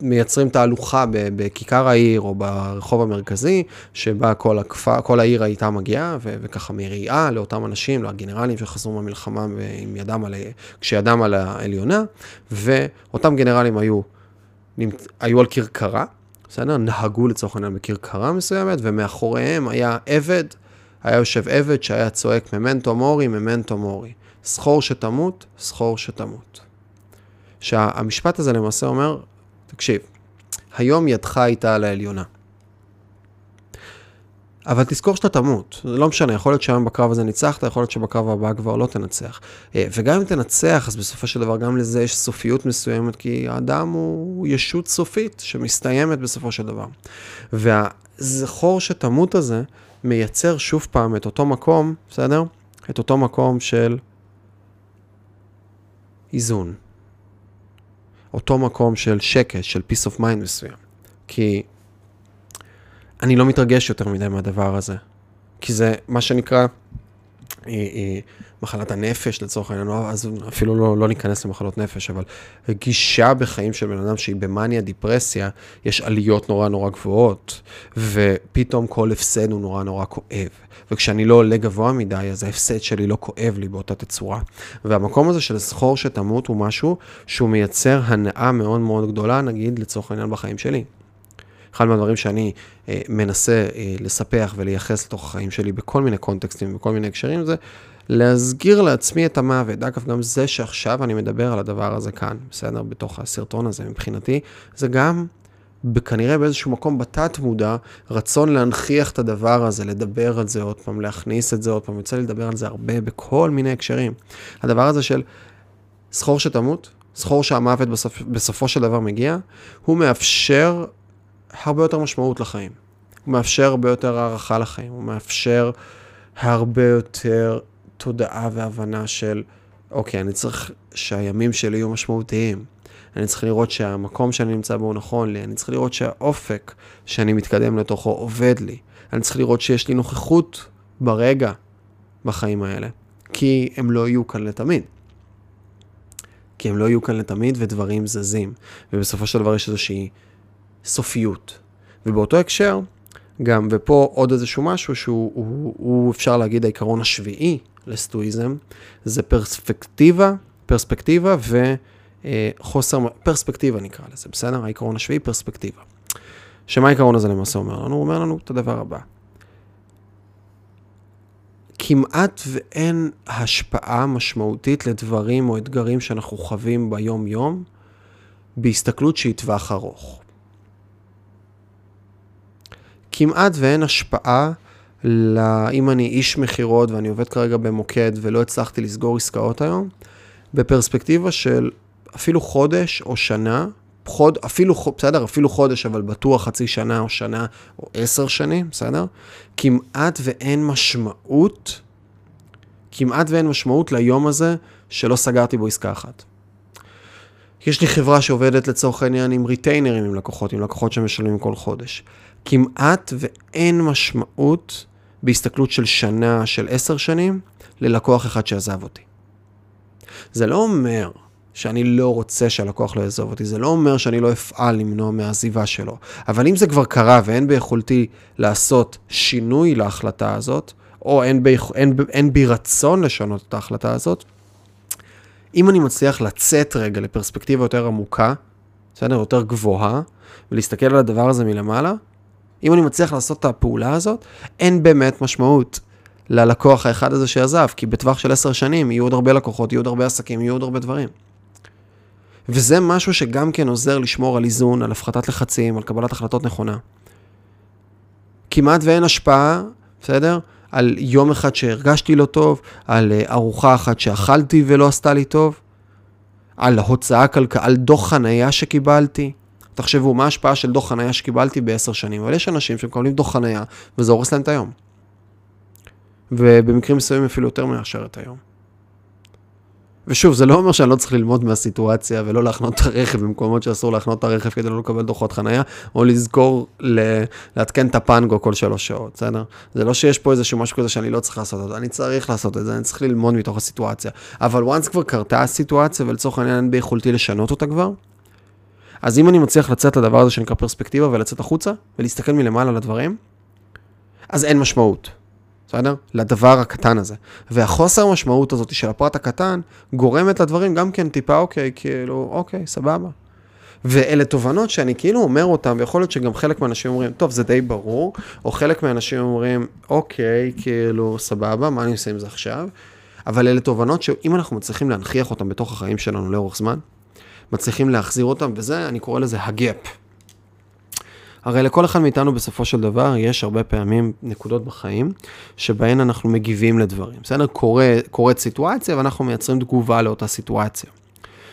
A: מייצרים תהלוכה בכיכר העיר או ברחוב המרכזי, שבה כל, הכפר, כל העיר הייתה מגיעה, ו- וככה מריעה לאותם אנשים, לגנרלים שחזרו מהמלחמה עם ידם על, כשידם על העליונה, ואותם גנרלים היו, היו על כרכרה, בסדר? נהגו לצורך העניין בכרכרה מסוימת, ומאחוריהם היה עבד, היה יושב עבד שהיה צועק ממנטו מורי, ממנטו מורי. סחור שתמות, סחור שתמות. שהמשפט הזה למעשה אומר, תקשיב, היום ידך הייתה על העליונה. אבל תזכור שאתה תמות, זה לא משנה, יכול להיות שהיום בקרב הזה ניצחת, יכול להיות שבקרב הבא כבר לא תנצח. אה, וגם אם תנצח, אז בסופו של דבר גם לזה יש סופיות מסוימת, כי האדם הוא ישות סופית שמסתיימת בסופו של דבר. והזכור שתמות הזה מייצר שוב פעם את אותו מקום, בסדר? את אותו מקום של איזון. אותו מקום של שקט, של peace of mind מסוים. כי אני לא מתרגש יותר מדי מהדבר הזה. כי זה מה שנקרא, מחלת הנפש לצורך העניין, לא, אז אפילו לא, לא ניכנס למחלות נפש, אבל גישה בחיים של בן אדם שהיא במאניה, דיפרסיה, יש עליות נורא נורא גבוהות, ופתאום כל הפסד הוא נורא נורא כואב. וכשאני לא עולה גבוה מדי, אז ההפסד שלי לא כואב לי באותה תצורה. והמקום הזה של זכור שתמות הוא משהו שהוא מייצר הנאה מאוד מאוד גדולה, נגיד לצורך העניין בחיים שלי. אחד מהדברים שאני אה, מנסה אה, לספח ולייחס לתוך החיים שלי בכל מיני קונטקסטים, בכל מיני הקשרים, זה להסגיר לעצמי את המוות. אגב, גם זה שעכשיו אני מדבר על הדבר הזה כאן, בסדר? בתוך הסרטון הזה, מבחינתי, זה גם כנראה באיזשהו מקום בתת מודע, רצון להנכיח את הדבר הזה, לדבר על זה עוד פעם, להכניס את זה עוד פעם, יוצא לי לדבר על זה הרבה בכל מיני הקשרים. הדבר הזה של זכור שתמות, זכור שהמוות בסופ, בסופו של דבר מגיע, הוא מאפשר הרבה יותר משמעות לחיים. הוא מאפשר הרבה יותר הערכה לחיים, הוא מאפשר הרבה יותר תודעה והבנה של, אוקיי, אני צריך שהימים שלי יהיו משמעותיים. אני צריך לראות שהמקום שאני נמצא בו הוא נכון לי, אני צריך לראות שהאופק שאני מתקדם לתוכו עובד לי. אני צריך לראות שיש לי נוכחות ברגע בחיים האלה, כי הם לא יהיו כאן לתמיד. כי הם לא יהיו כאן לתמיד ודברים זזים, ובסופו של דבר יש איזושהי סופיות. ובאותו הקשר, גם, ופה עוד איזשהו משהו שהוא הוא, הוא אפשר להגיד העיקרון השביעי לסטואיזם, זה פרספקטיבה, פרספקטיבה וחוסר, פרספקטיבה נקרא לזה, בסדר? העיקרון השביעי, פרספקטיבה. שמה העיקרון הזה למעשה אומר לנו? הוא אומר לנו את הדבר הבא. כמעט ואין השפעה משמעותית לדברים או אתגרים שאנחנו חווים ביום-יום בהסתכלות שהיא טווח ארוך. כמעט ואין השפעה ל... אם אני איש מכירות ואני עובד כרגע במוקד ולא הצלחתי לסגור עסקאות היום, בפרספקטיבה של אפילו חודש או שנה, חוד, אפילו, בסדר, אפילו חודש, אבל בטוח חצי שנה או שנה או עשר שנים, בסדר? כמעט ואין משמעות, כמעט ואין משמעות ליום הזה שלא סגרתי בו עסקה אחת. יש לי חברה שעובדת לצורך העניין עם ריטיינרים, עם לקוחות, עם לקוחות שמשלמים כל חודש. כמעט ואין משמעות בהסתכלות של שנה, של עשר שנים, ללקוח אחד שעזב אותי. זה לא אומר שאני לא רוצה שהלקוח לא יעזוב אותי, זה לא אומר שאני לא אפעל למנוע מהעזיבה שלו. אבל אם זה כבר קרה ואין ביכולתי לעשות שינוי להחלטה הזאת, או אין, ב, אין, אין בי רצון לשנות את ההחלטה הזאת, אם אני מצליח לצאת רגע לפרספקטיבה יותר עמוקה, בסדר? יותר גבוהה, ולהסתכל על הדבר הזה מלמעלה, אם אני מצליח לעשות את הפעולה הזאת, אין באמת משמעות ללקוח האחד הזה שעזב, כי בטווח של עשר שנים יהיו עוד הרבה לקוחות, יהיו עוד הרבה עסקים, יהיו עוד הרבה דברים. וזה משהו שגם כן עוזר לשמור על איזון, על הפחתת לחצים, על קבלת החלטות נכונה. כמעט ואין השפעה, בסדר? על יום אחד שהרגשתי לא טוב, על אה, ארוחה אחת שאכלתי ולא עשתה לי טוב, על הוצאה כלכלית, על דוח חנייה שקיבלתי. תחשבו, מה ההשפעה של דוח חנייה שקיבלתי בעשר שנים? אבל יש אנשים שמקבלים דוח חנייה, וזה הורס להם את היום. ובמקרים מסוימים אפילו יותר מאשר את היום. ושוב, זה לא אומר שאני לא צריך ללמוד מהסיטואציה ולא להחנות את הרכב במקומות שאסור להחנות את הרכב כדי לא לקבל דוחות חנייה, או לזכור לעדכן את הפנגו כל שלוש שעות, בסדר? זה לא שיש פה איזשהו משהו כזה שאני לא צריך לעשות זה, אני צריך לעשות את זה, אני צריך ללמוד מתוך הסיטואציה. אבל once כבר קרתה הסיטואציה ולצורך העניין אין ביכולתי לשנות אותה כבר, אז אם אני מצליח לצאת לדבר הזה שנקרא פרספקטיבה ולצאת החוצה ולהסתכל מלמעלה על הדברים, אז אין משמעות. בסדר? לדבר הקטן הזה. והחוסר משמעות הזאת של הפרט הקטן גורמת לדברים גם כן טיפה אוקיי, כאילו, אוקיי, סבבה. ואלה תובנות שאני כאילו אומר אותן, ויכול להיות שגם חלק מהאנשים אומרים, טוב, זה די ברור, או חלק מהאנשים אומרים, אוקיי, כאילו, סבבה, מה אני עושה עם זה עכשיו? אבל אלה תובנות שאם אנחנו מצליחים להנכיח אותן בתוך החיים שלנו לאורך זמן, מצליחים להחזיר אותן, וזה, אני קורא לזה הגאפ. הרי לכל אחד מאיתנו בסופו של דבר יש הרבה פעמים נקודות בחיים שבהן אנחנו מגיבים לדברים. בסדר? קורית סיטואציה ואנחנו מייצרים תגובה לאותה סיטואציה.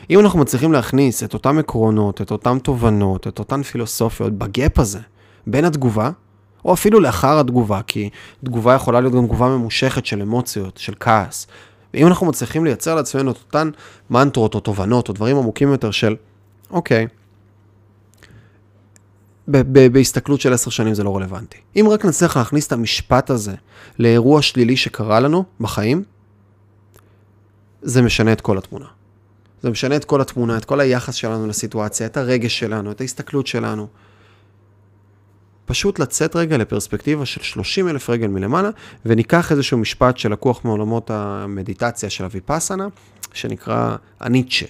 A: אם אנחנו מצליחים להכניס את אותם עקרונות, את אותן תובנות, את אותן פילוסופיות בגאפ הזה, בין התגובה, או אפילו לאחר התגובה, כי תגובה יכולה להיות גם תגובה ממושכת של אמוציות, של כעס. ואם אנחנו מצליחים לייצר לעצמנו את אותן מנטרות או תובנות או דברים עמוקים יותר של, אוקיי, בהסתכלות של עשר שנים זה לא רלוונטי. אם רק נצליח להכניס את המשפט הזה לאירוע שלילי שקרה לנו בחיים, זה משנה את כל התמונה. זה משנה את כל התמונה, את כל היחס שלנו לסיטואציה, את הרגש שלנו, את ההסתכלות שלנו. פשוט לצאת רגע לפרספקטיבה של 30 אלף רגל מלמעלה, וניקח איזשהו משפט שלקוח מעולמות המדיטציה של הוויפאסנה, שנקרא הניטשה.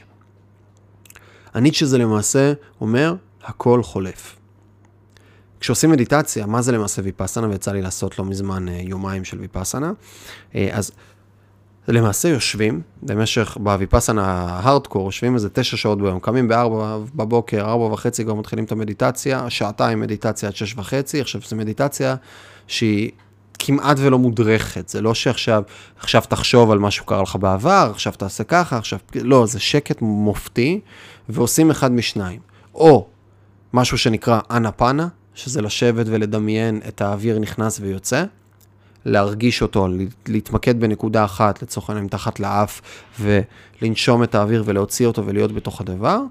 A: הניטשה זה למעשה אומר, הכל חולף. כשעושים מדיטציה, מה זה למעשה ויפאסנה, ויצא לי לעשות לא מזמן אה, יומיים של ויפאסנה, אה, אז למעשה יושבים במשך, בוויפאסנה ההארדקור, יושבים איזה תשע שעות ביום, קמים בארבע בבוקר, ארבע וחצי כבר מתחילים את המדיטציה, שעתיים מדיטציה עד שש וחצי, עכשיו זו מדיטציה שהיא כמעט ולא מודרכת, זה לא שעכשיו, עכשיו תחשוב על מה שקרה לך בעבר, עכשיו תעשה ככה, עכשיו, לא, זה שקט מופתי, ועושים אחד משניים. או משהו שנקרא אנה פאנה, שזה לשבת ולדמיין את האוויר נכנס ויוצא, להרגיש אותו, להתמקד בנקודה אחת, לצורך העניין מתחת לאף, ולנשום את האוויר ולהוציא אותו ולהיות בתוך הדבר,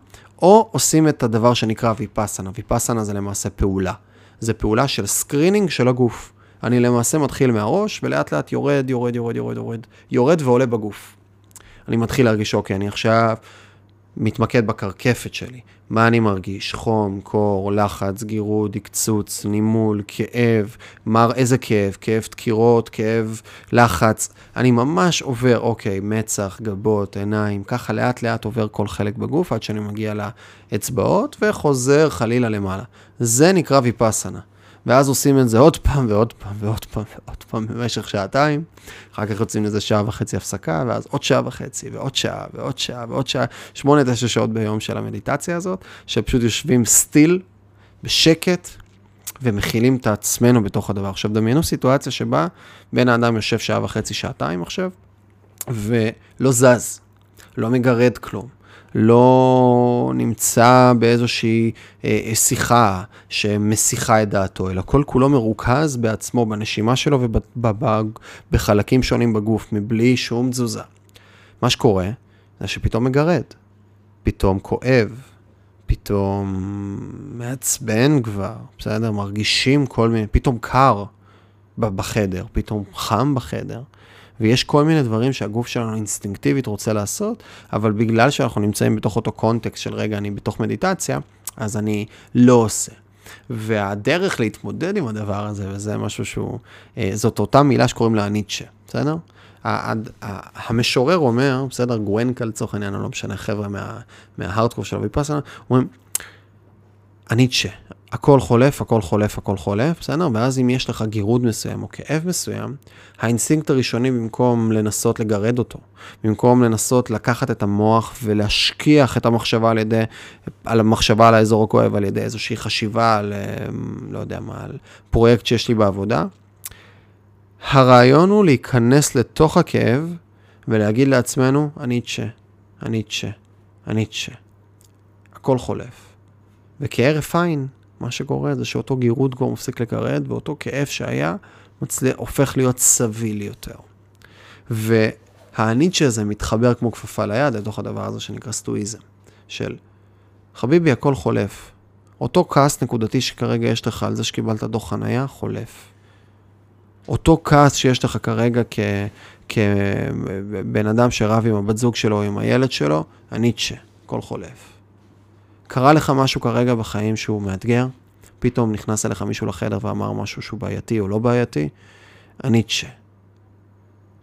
A: או עושים את הדבר שנקרא ויפאסנה. ויפאסנה זה למעשה פעולה. זה פעולה של screening של הגוף. אני למעשה מתחיל מהראש, ולאט לאט יורד, יורד, יורד, יורד, יורד, יורד ועולה בגוף. אני מתחיל להרגיש, אוקיי, אני עכשיו מתמקד בקרקפת שלי. מה אני מרגיש? חום, קור, לחץ, גירוד, עקצוץ, נימול, כאב, מה, איזה כאב? כאב דקירות, כאב לחץ. אני ממש עובר, אוקיי, מצח, גבות, עיניים, ככה לאט לאט עובר כל חלק בגוף עד שאני מגיע לאצבעות וחוזר חלילה למעלה. זה נקרא ויפאסנה. ואז עושים את זה עוד פעם ועוד פעם ועוד פעם ועוד פעם במשך שעתיים. אחר כך יוצאים לזה שעה וחצי הפסקה, ואז עוד שעה וחצי ועוד שעה ועוד שעה ועוד שעה, שמונה, תשע שעות ביום של המדיטציה הזאת, שפשוט יושבים סטיל, בשקט, ומכילים את עצמנו בתוך הדבר. עכשיו, דמיינו סיטואציה שבה בן האדם יושב שעה וחצי, שעתיים עכשיו, ולא זז, לא מגרד כלום. לא נמצא באיזושהי אה, אה, שיחה שמסיחה את דעתו, אלא כל כולו מרוכז בעצמו, בנשימה שלו ובחלקים שונים בגוף, מבלי שום תזוזה. מה שקורה זה שפתאום מגרד, פתאום כואב, פתאום מעצבן כבר, בסדר? מרגישים כל מיני, פתאום קר בחדר, פתאום חם בחדר. ויש כל מיני דברים שהגוף שלנו אינסטינקטיבית רוצה לעשות, אבל בגלל שאנחנו נמצאים בתוך אותו קונטקסט של רגע, אני בתוך מדיטציה, אז אני לא עושה. והדרך להתמודד עם הדבר הזה, וזה משהו שהוא, אה, זאת אותה מילה שקוראים לה ניטשה, בסדר? המשורר אומר, בסדר, גוונקה לצורך העניין, אני לא משנה, חבר'ה מה, מההארדקור של הוויפאסנה, אומרים, הניטשה, הכל חולף, הכל חולף, הכל חולף, בסדר? ואז אם יש לך גירוד מסוים או כאב מסוים, האינסטינקט הראשוני במקום לנסות לגרד אותו, במקום לנסות לקחת את המוח ולהשכיח את המחשבה על ידי, על המחשבה על האזור הכואב, על ידי איזושהי חשיבה על, לא יודע מה, על פרויקט שיש לי בעבודה, הרעיון הוא להיכנס לתוך הכאב ולהגיד לעצמנו, אני תשה, אני תשה, אני תשה. הכל חולף. וכהרף עין, מה שקורה זה שאותו גירוד כבר מפסיק לגרד, ואותו כאב שהיה מצליח, הופך להיות סביל יותר. והניטשה הזה מתחבר כמו כפפה ליד לתוך הדבר הזה שנקרא סטואיזם, של חביבי, הכל חולף. אותו כעס נקודתי שכרגע יש לך על זה שקיבלת דוח חנייה, חולף. אותו כעס שיש לך כרגע כ... כבן אדם שרב עם הבת זוג שלו או עם הילד שלו, הניטשה, הכל חולף. קרה לך משהו כרגע בחיים שהוא מאתגר, פתאום נכנס אליך מישהו לחדר ואמר משהו שהוא בעייתי או לא בעייתי, הניטשה.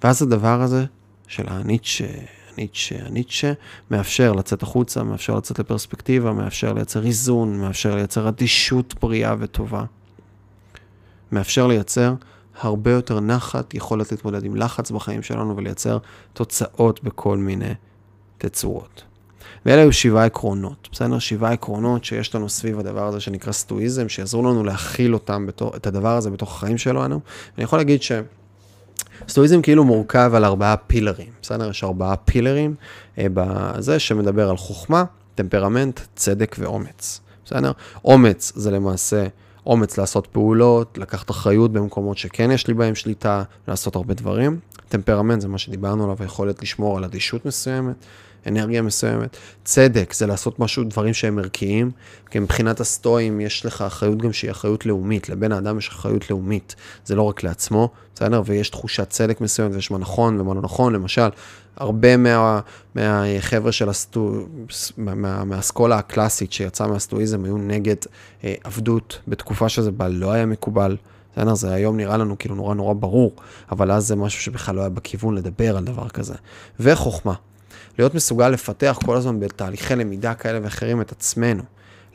A: ואז הדבר הזה של הניטשה, הניטשה, הניטשה, מאפשר לצאת החוצה, מאפשר לצאת לפרספקטיבה, מאפשר לייצר איזון, מאפשר לייצר אדישות בריאה וטובה. מאפשר לייצר הרבה יותר נחת, יכולת להתמודד עם לחץ בחיים שלנו ולייצר תוצאות בכל מיני תצורות. ואלה היו שבעה עקרונות, בסדר? שבעה עקרונות שיש לנו סביב הדבר הזה שנקרא סטואיזם, שיעזרו לנו להכיל אותם, בתור, את הדבר הזה בתוך החיים שלנו. אני יכול להגיד ש... סטואיזם כאילו מורכב על ארבעה פילרים, בסדר? יש ארבעה פילרים אה, בזה שמדבר על חוכמה, טמפרמנט, צדק ואומץ, בסדר? אומץ זה למעשה אומץ לעשות פעולות, לקחת אחריות במקומות שכן יש לי בהם שליטה, לעשות הרבה דברים. טמפרמנט זה מה שדיברנו עליו, היכולת לשמור על אדישות מסוימת, אנרגיה מסוימת. צדק זה לעשות משהו, דברים שהם ערכיים, כי מבחינת הסטואים יש לך אחריות גם שהיא אחריות לאומית, לבן האדם יש אחריות לאומית, זה לא רק לעצמו, בסדר? ויש תחושת צדק מסוימת ויש מה נכון ומה לא נכון, למשל, הרבה מה, מהחבר'ה של הסטו... מה, מהאסכולה הקלאסית שיצאה מהסטואיזם היו נגד אה, עבדות בתקופה שזה בה לא היה מקובל. בסדר? זה היום נראה לנו כאילו נורא נורא ברור, אבל אז זה משהו שבכלל לא היה בכיוון לדבר על דבר כזה. וחוכמה. להיות מסוגל לפתח כל הזמן בתהליכי למידה כאלה ואחרים את עצמנו.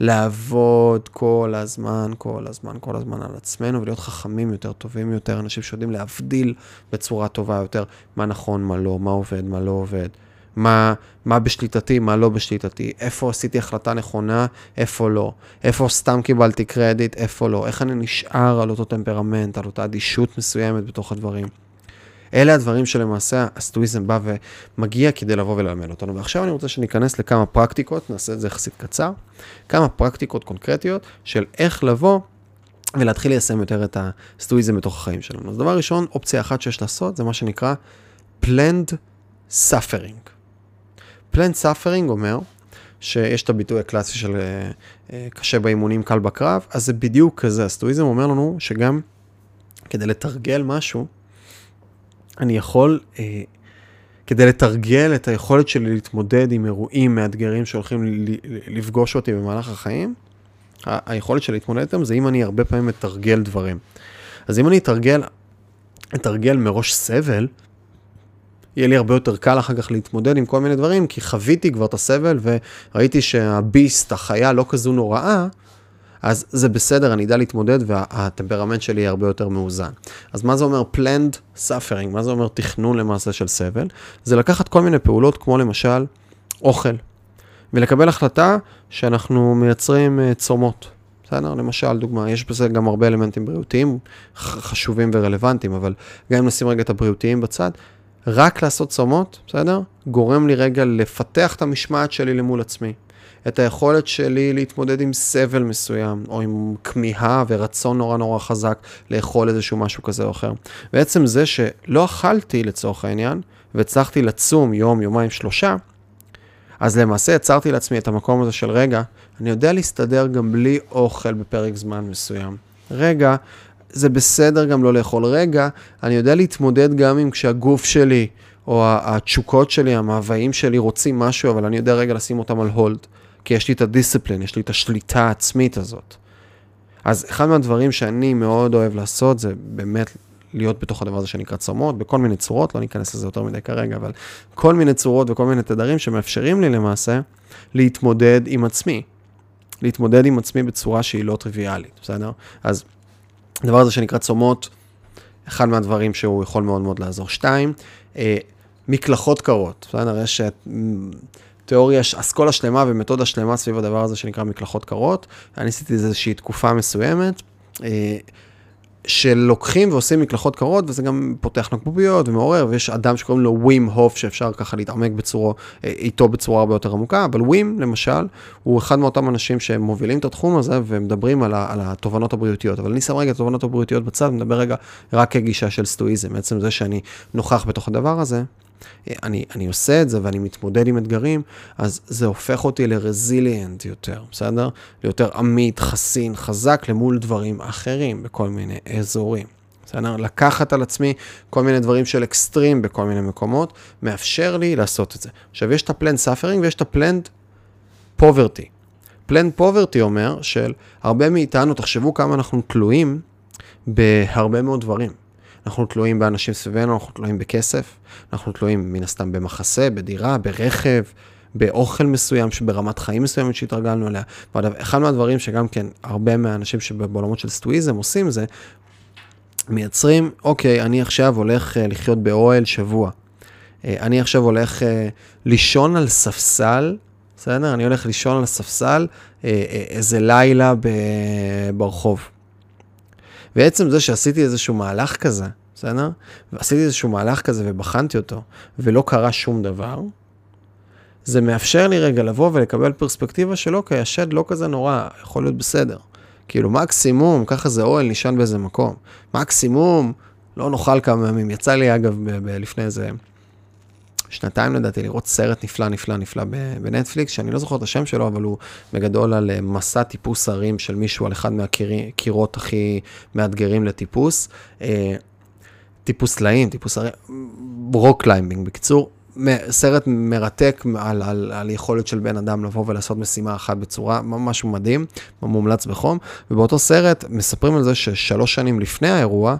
A: לעבוד כל הזמן, כל הזמן, כל הזמן על עצמנו ולהיות חכמים יותר, טובים יותר, אנשים שיודעים להבדיל בצורה טובה יותר מה נכון, מה לא, מה עובד, מה לא עובד, מה, מה בשליטתי, מה לא בשליטתי, איפה עשיתי החלטה נכונה, איפה לא, איפה סתם קיבלתי קרדיט, איפה לא, איך אני נשאר על אותו טמפרמנט, על אותה אדישות מסוימת בתוך הדברים. אלה הדברים שלמעשה הסטואיזם בא ומגיע כדי לבוא וללמד אותנו. ועכשיו אני רוצה שניכנס לכמה פרקטיקות, נעשה את זה יחסית קצר, כמה פרקטיקות קונקרטיות של איך לבוא ולהתחיל ליישם יותר את הסטואיזם בתוך החיים שלנו. אז דבר ראשון, אופציה אחת שיש לעשות זה מה שנקרא planned suffering. planned suffering אומר שיש את הביטוי הקלאסי של uh, uh, קשה באימונים, קל בקרב, אז זה בדיוק כזה. הסטואיזם אומר לנו שגם כדי לתרגל משהו, אני יכול, אה, כדי לתרגל את היכולת שלי להתמודד עם אירועים מאתגרים שהולכים לפגוש אותי במהלך החיים, ה- היכולת שלי להתמודד איתם זה אם אני הרבה פעמים מתרגל דברים. אז אם אני אתרגל, אתרגל מראש סבל, יהיה לי הרבה יותר קל אחר כך להתמודד עם כל מיני דברים, כי חוויתי כבר את הסבל וראיתי שהביסט, החיה, לא כזו נוראה, אז זה בסדר, אני אדע להתמודד והטמפרמנט שלי יהיה הרבה יותר מאוזן. אז מה זה אומר planned suffering? מה זה אומר תכנון למעשה של סבל? זה לקחת כל מיני פעולות, כמו למשל אוכל, ולקבל החלטה שאנחנו מייצרים אה, צומות. בסדר? למשל, דוגמה, יש בזה גם הרבה אלמנטים בריאותיים חשובים ורלוונטיים, אבל גם אם נשים רגע את הבריאותיים בצד, רק לעשות צומות, בסדר? גורם לי רגע לפתח את המשמעת שלי למול עצמי. את היכולת שלי להתמודד עם סבל מסוים, או עם כמיהה ורצון נורא נורא חזק לאכול איזשהו משהו כזה או אחר. בעצם זה שלא אכלתי לצורך העניין, והצלחתי לצום יום, יומיים, שלושה, אז למעשה יצרתי לעצמי את המקום הזה של רגע, אני יודע להסתדר גם בלי אוכל בפרק זמן מסוים. רגע, זה בסדר גם לא לאכול. רגע, אני יודע להתמודד גם עם כשהגוף שלי, או התשוקות שלי, המאוויים שלי רוצים משהו, אבל אני יודע רגע לשים אותם על הולד. כי יש לי את הדיסציפלין, יש לי את השליטה העצמית הזאת. אז אחד מהדברים שאני מאוד אוהב לעשות זה באמת להיות בתוך הדבר הזה שנקרא צומות, בכל מיני צורות, לא ניכנס לזה יותר מדי כרגע, אבל כל מיני צורות וכל מיני תדרים שמאפשרים לי למעשה להתמודד עם עצמי. להתמודד עם עצמי בצורה שהיא לא טריוויאלית, בסדר? אז הדבר הזה שנקרא צומות, אחד מהדברים שהוא יכול מאוד מאוד לעזור. שתיים, אה, מקלחות קרות, בסדר? יש תיאוריה, אסכולה שלמה ומתודה שלמה סביב הדבר הזה שנקרא מקלחות קרות. אני עשיתי איזושהי תקופה מסוימת. אה, שלוקחים ועושים מקלחות קרות, וזה גם פותח נקבוביות ומעורר, ויש אדם שקוראים לו ווים הוף, שאפשר ככה להתעמק בצורו, אה, איתו בצורה הרבה יותר עמוקה, אבל ווים, למשל, הוא אחד מאותם אנשים שמובילים את התחום הזה ומדברים על, על התובנות הבריאותיות. אבל אני שם רגע את התובנות הבריאותיות בצד, מדבר רגע רק כגישה של סטואיזם. בעצם זה שאני נוכח בתוך הדבר הזה, אני, אני עושה את זה ואני מתמודד עם אתגרים, אז זה הופך אותי לרזיליאנט יותר, בסדר? ליותר עמית, חסין, חזק למול דברים אחרים בכל מיני אזורים. בסדר? לקחת על עצמי כל מיני דברים של אקסטרים בכל מיני מקומות, מאפשר לי לעשות את זה. עכשיו, יש את ה planned suffering ויש את ה planned poverty. planned poverty אומר של הרבה מאיתנו, תחשבו כמה אנחנו תלויים בהרבה מאוד דברים. אנחנו תלויים באנשים סביבנו, אנחנו תלויים בכסף, אנחנו תלויים מן הסתם במחסה, בדירה, ברכב, באוכל מסוים, ברמת חיים מסוימת שהתרגלנו אליה. ואחד מהדברים שגם כן הרבה מהאנשים שבעולמות של סטואיזם עושים זה, מייצרים, אוקיי, אני עכשיו הולך uh, לחיות באוהל שבוע. Uh, אני עכשיו הולך uh, לישון על ספסל, בסדר? אני הולך לישון על ספסל איזה לילה ברחוב. ועצם זה שעשיתי איזשהו מהלך כזה, בסדר? ועשיתי איזשהו מהלך כזה ובחנתי אותו, ולא קרה שום דבר, זה מאפשר לי רגע לבוא ולקבל פרספקטיבה של אוקיי, השד לא כזה נורא, יכול להיות בסדר. כאילו מקסימום, ככה זה אוהל נישן באיזה מקום. מקסימום, לא נאכל כמה ימים. יצא לי, אגב, ב- ב- לפני איזה שנתיים לדעתי, לראות סרט נפלא, נפלא, נפלא בנטפליקס, שאני לא זוכר את השם שלו, אבל הוא בגדול על אה, מסע טיפוס הרים של מישהו על אחד מהקירות הכי מאתגרים לטיפוס. אה, טיפוס סלעים, טיפוס הרים, rock climbing, בקיצור, סרט מרתק על, על, על יכולת של בן אדם לבוא ולעשות משימה אחת בצורה ממש מדהים, מומלץ בחום, ובאותו סרט מספרים על זה ששלוש שנים לפני האירוע,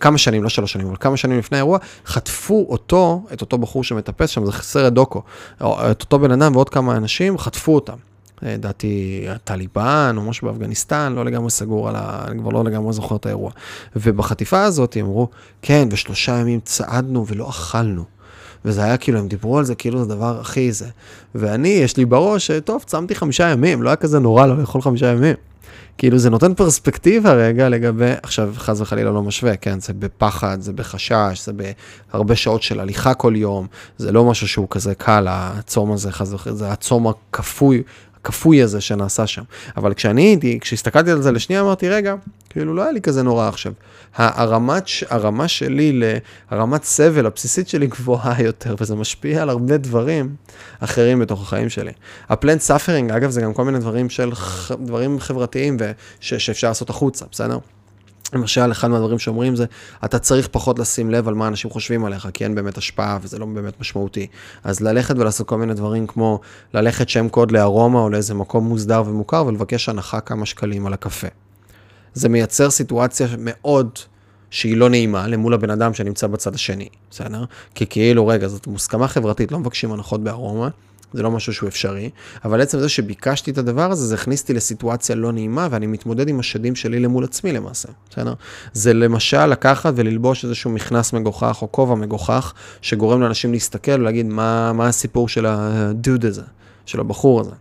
A: כמה שנים, לא שלוש שנים, אבל כמה שנים לפני האירוע, חטפו אותו, את אותו בחור שמטפס שם, זה סרט דוקו, את אותו בן אדם ועוד כמה אנשים, חטפו אותם. אה, לדעתי הטליבן או משהו באפגניסטן, לא לגמרי סגור על ה... אני כבר לא לגמרי זוכר את האירוע. ובחטיפה הזאת הם אמרו, כן, ושלושה ימים צעדנו ולא אכלנו. וזה היה כאילו, הם דיברו על זה כאילו זה הדבר הכי זה. ואני, יש לי בראש, טוב, צמתי חמישה ימים, לא היה כזה נורא לא לאכול חמישה ימים. כאילו זה נותן פרספקטיבה רגע לגבי, עכשיו חס וחלילה לא משווה, כן, זה בפחד, זה בחשש, זה בהרבה שעות של הליכה כל יום, זה לא משהו שהוא כזה קל, הצום הזה, חס וחלילה, זה הצום הכפוי הכפוי הזה שנעשה שם. אבל כשאני הייתי, כשהסתכלתי על זה לשנייה, אמרתי, רגע, כאילו לא היה לי כזה נורא עכשיו. הרמת, הרמה שלי, הרמת סבל הבסיסית שלי גבוהה יותר, וזה משפיע על הרבה דברים אחרים בתוך החיים שלי. ה planned suffering, אגב, זה גם כל מיני דברים של, דברים חברתיים וש, שאפשר לעשות החוצה, בסדר? למשל, אחד מהדברים שאומרים זה, אתה צריך פחות לשים לב על מה אנשים חושבים עליך, כי אין באמת השפעה וזה לא באמת משמעותי. אז ללכת ולעשות כל מיני דברים כמו ללכת שם קוד לארומה או לאיזה מקום מוסדר ומוכר ולבקש הנחה כמה שקלים על הקפה. זה מייצר סיטואציה מאוד שהיא לא נעימה למול הבן אדם שנמצא בצד השני, בסדר? כי כאילו, רגע, זאת מוסכמה חברתית, לא מבקשים הנחות בארומה, זה לא משהו שהוא אפשרי, אבל עצם זה שביקשתי את הדבר הזה, זה הכניס אותי לסיטואציה לא נעימה, ואני מתמודד עם השדים שלי למול עצמי למעשה, בסדר? זה למשל לקחת וללבוש איזשהו מכנס מגוחך או כובע מגוחך, שגורם לאנשים להסתכל ולהגיד מה, מה הסיפור של הדוד הזה, של הבחור הזה.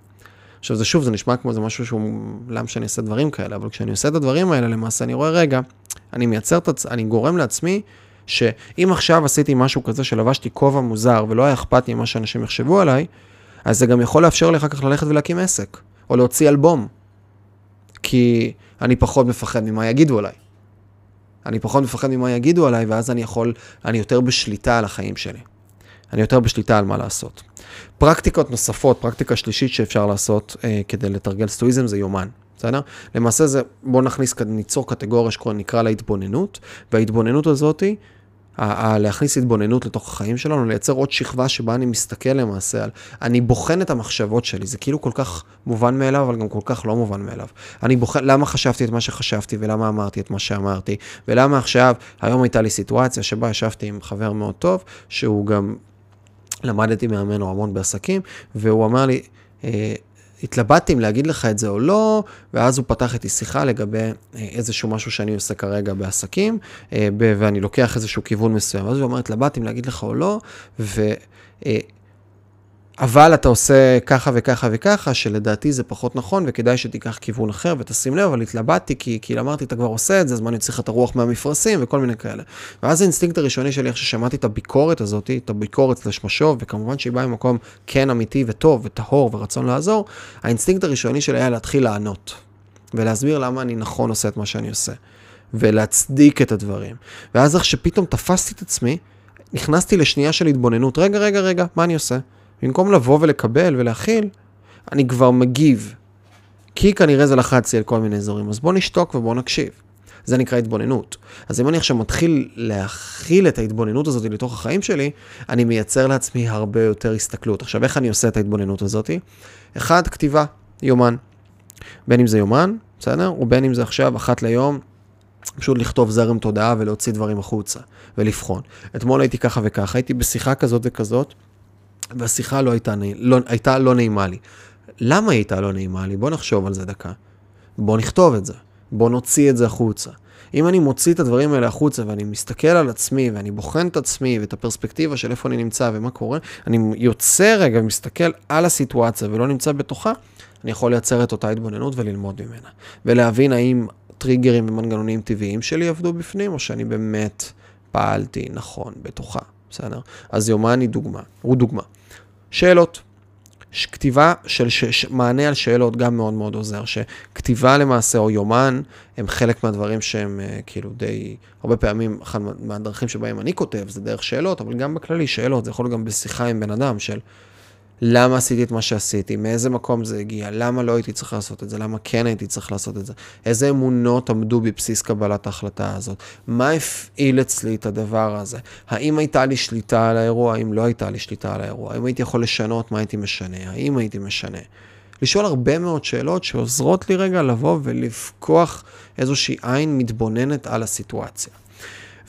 A: עכשיו זה שוב, זה נשמע כמו זה משהו שהוא, למה שאני אעשה דברים כאלה, אבל כשאני עושה את הדברים האלה, למעשה אני רואה, רגע, אני מייצר את, עצמי, אני גורם לעצמי שאם עכשיו עשיתי משהו כזה שלבשתי כובע מוזר ולא היה אכפת לי מה שאנשים יחשבו עליי, אז זה גם יכול לאפשר לי אחר כך ללכת ולהקים עסק, או להוציא אלבום. כי אני פחות מפחד ממה יגידו עליי. אני פחות מפחד ממה יגידו עליי, ואז אני יכול, אני יותר בשליטה על החיים שלי. אני יותר בשליטה על מה לעשות. פרקטיקות נוספות, פרקטיקה שלישית שאפשר לעשות אה, כדי לתרגל סטואיזם זה יומן. בסדר? למעשה זה, בואו נכניס, ניצור קטגוריה שנקרא לה התבוננות, וההתבוננות הזאתי להכניס התבוננות לתוך החיים שלנו, לייצר עוד שכבה שבה אני מסתכל למעשה על, אני בוחן את המחשבות שלי, זה כאילו כל כך מובן מאליו, אבל גם כל כך לא מובן מאליו. אני בוחן, למה חשבתי את מה שחשבתי, ולמה אמרתי את מה שאמרתי, ולמה עכשיו, היום הייתה לי סיטואציה שבה ישבתי עם חבר מאוד טוב, שהוא גם, למדתי ממנו המון בעסקים, והוא אמר לי, אה, התלבטתי אם להגיד לך את זה או לא, ואז הוא פתח איתי שיחה לגבי אה, איזשהו משהו שאני עושה כרגע בעסקים, אה, ואני לוקח איזשהו כיוון מסוים. אז הוא אמר, התלבטתי אם להגיד לך או לא, ו... אבל אתה עושה ככה וככה וככה, שלדעתי זה פחות נכון, וכדאי שתיקח כיוון אחר ותשים לב, אבל התלבטתי, כי, כי אמרתי, אתה כבר עושה את זה, אז מה אני צריך את הרוח מהמפרשים וכל מיני כאלה. ואז האינסטינקט הראשוני שלי, איך ששמעתי את הביקורת הזאת, את הביקורת slash משוב, וכמובן שהיא באה ממקום כן אמיתי וטוב וטהור ורצון לעזור, האינסטינקט הראשוני שלי היה להתחיל לענות, ולהסביר למה אני נכון עושה את מה שאני עושה, ולהצדיק את הדברים. ואז איך שפתאום תפסתי את עצמי, נכנסתי לשנייה של התבוננות, רגע, רגע, רגע, מה אני עושה? במקום לבוא ולקבל ולהכיל, אני כבר מגיב. כי כנראה זה לחץ לי על כל מיני אזורים, אז בוא נשתוק ובוא נקשיב. זה נקרא התבוננות. אז אם אני עכשיו מתחיל להכיל את ההתבוננות הזאת לתוך החיים שלי, אני מייצר לעצמי הרבה יותר הסתכלות. עכשיו, איך אני עושה את ההתבוננות הזאת? אחד, כתיבה, יומן. בין אם זה יומן, בסדר? ובין אם זה עכשיו אחת ליום, פשוט לכתוב זרם תודעה ולהוציא דברים החוצה ולבחון. אתמול הייתי ככה וככה, הייתי בשיחה כזאת וכזאת, והשיחה לא הייתה, לא, הייתה לא נעימה לי. למה היא הייתה לא נעימה לי? בוא נחשוב על זה דקה. בוא נכתוב את זה. בוא נוציא את זה החוצה. אם אני מוציא את הדברים האלה החוצה ואני מסתכל על עצמי ואני בוחן את עצמי ואת הפרספקטיבה של איפה אני נמצא ומה קורה, אני יוצא רגע ומסתכל על הסיטואציה ולא נמצא בתוכה, אני יכול לייצר את אותה התבוננות וללמוד ממנה. ולהבין האם טריגרים ומנגנונים טבעיים שלי עבדו בפנים, או שאני באמת פעלתי נכון בתוכה. בסדר? אז יומן היא דוגמה, הוא דוגמה. שאלות. כתיבה של ש, ש, מענה על שאלות גם מאוד מאוד עוזר, שכתיבה למעשה או יומן הם חלק מהדברים שהם uh, כאילו די, הרבה פעמים, אחת מהדרכים שבהם אני כותב זה דרך שאלות, אבל גם בכללי שאלות, זה יכול להיות גם בשיחה עם בן אדם של למה עשיתי את מה שעשיתי, מאיזה מקום זה הגיע, למה לא הייתי צריך לעשות את זה, למה כן הייתי צריך לעשות את זה, איזה אמונות עמדו בבסיס קבלת ההחלטה הזאת, מה הפעיל אצלי את הדבר הזה, האם הייתה לי שליטה על האירוע, האם לא הייתה לי שליטה על האירוע, האם הייתי יכול לשנות, מה הייתי משנה, האם הייתי משנה. לשאול הרבה מאוד שאלות שעוזרות לי רגע לבוא ולפקוח איזושהי עין מתבוננת על הסיטואציה.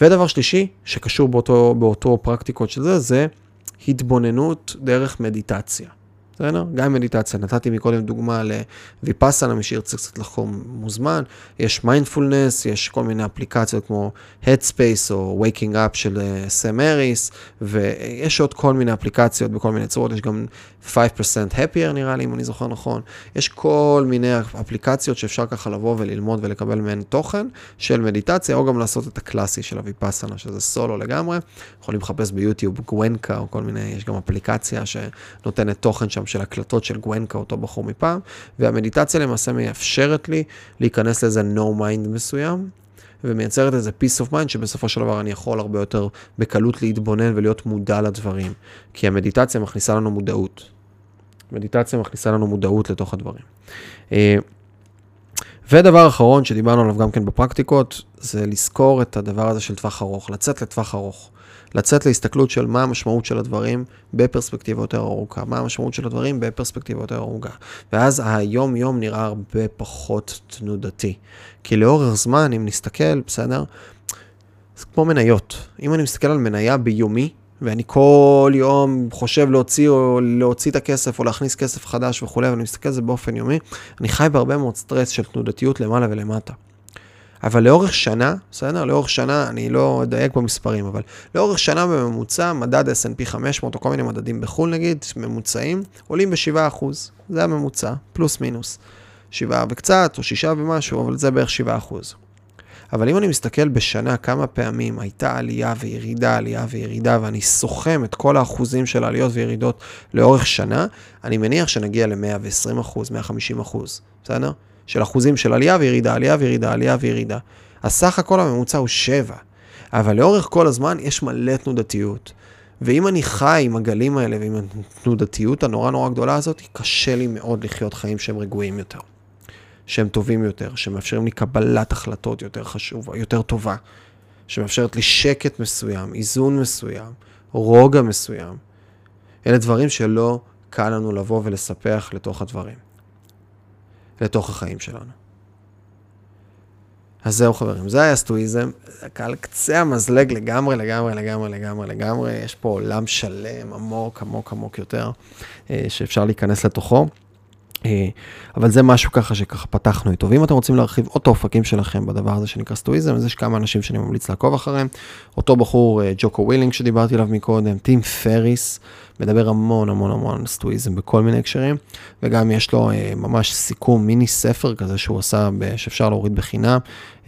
A: ודבר שלישי, שקשור באותו, באותו פרקטיקות של זה, זה התבוננות דרך מדיטציה. בסדר? גם מדיטציה. נתתי מקודם דוגמה לויפאסנה, מי שירצה קצת לחקור מוזמן. יש מיינדפולנס, יש כל מיני אפליקציות כמו Headspace או Waking Up של סם uh, אריס, ויש עוד כל מיני אפליקציות בכל מיני צורות. יש גם 5% happier נראה לי, אם אני זוכר נכון. יש כל מיני אפליקציות שאפשר ככה לבוא וללמוד ולקבל מהן תוכן של מדיטציה, או גם לעשות את הקלאסי של הויפאסנה, שזה סולו לגמרי. יכולים לחפש ביוטיוב גוונקה או כל מיני, יש גם אפליקציה שנותנת תוכן שם של הקלטות של גוונקה, אותו בחור מפעם, והמדיטציה למעשה מאפשרת לי להיכנס לאיזה no mind מסוים. ומייצרת איזה peace of mind שבסופו של דבר אני יכול הרבה יותר בקלות להתבונן ולהיות מודע לדברים. כי המדיטציה מכניסה לנו מודעות. מדיטציה מכניסה לנו מודעות לתוך הדברים. אה, ודבר אחרון שדיברנו עליו גם כן בפרקטיקות, זה לזכור את הדבר הזה של טווח ארוך, לצאת לטווח ארוך. לצאת להסתכלות של מה המשמעות של הדברים בפרספקטיבה יותר ארוכה, מה המשמעות של הדברים בפרספקטיבה יותר ארוכה. ואז היום-יום נראה הרבה פחות תנודתי. כי לאורך זמן, אם נסתכל, בסדר? זה כמו מניות. אם אני מסתכל על מניה ביומי, ואני כל יום חושב להוציא או להוציא את הכסף או להכניס כסף חדש וכולי, ואני מסתכל על זה באופן יומי, אני חי בהרבה מאוד סטרס של תנודתיות למעלה ולמטה. אבל לאורך שנה, בסדר? לאורך שנה, אני לא אדייק במספרים, אבל לאורך שנה בממוצע, מדד S&P 500 או כל מיני מדדים בחו"ל נגיד, ממוצעים, עולים ב-7%. זה הממוצע, פלוס מינוס. 7 וקצת, או 6 ומשהו, אבל זה בערך 7%. אבל אם אני מסתכל בשנה כמה פעמים הייתה עלייה וירידה, עלייה וירידה, ואני סוכם את כל האחוזים של העליות וירידות לאורך שנה, אני מניח שנגיע ל-120%, 150%, בסדר? של אחוזים של עלייה וירידה, עלייה וירידה, עלייה וירידה. הסך הכל הממוצע הוא 7, אבל לאורך כל הזמן יש מלא תנודתיות. ואם אני חי עם הגלים האלה ועם התנודתיות הנורא נורא גדולה הזאת, קשה לי מאוד לחיות חיים שהם רגועים יותר. שהם טובים יותר, שמאפשרים לי קבלת החלטות יותר חשובה, יותר טובה, שמאפשרת לי שקט מסוים, איזון מסוים, רוגע מסוים. אלה דברים שלא קל לנו לבוא ולספח לתוך הדברים. לתוך החיים שלנו. אז זהו חברים, זה היה סטואיזם, על קצה המזלג לגמרי, לגמרי, לגמרי, לגמרי, לגמרי, יש פה עולם שלם, עמוק, עמוק, עמוק יותר, אה, שאפשר להיכנס לתוכו. אה, אבל זה משהו ככה שככה פתחנו איתו. ואם אתם רוצים להרחיב עוד את האופקים שלכם בדבר הזה שנקרא סטואיזם, אז יש כמה אנשים שאני ממליץ לעקוב אחריהם. אותו בחור, אה, ג'וקו ווילינק שדיברתי עליו מקודם, טים פריס, מדבר המון המון המון על סטואיזם בכל מיני הקשרים, וגם יש לו אה, ממש סיכום מיני ספר כזה שהוא עשה, שאפשר להוריד בחינם,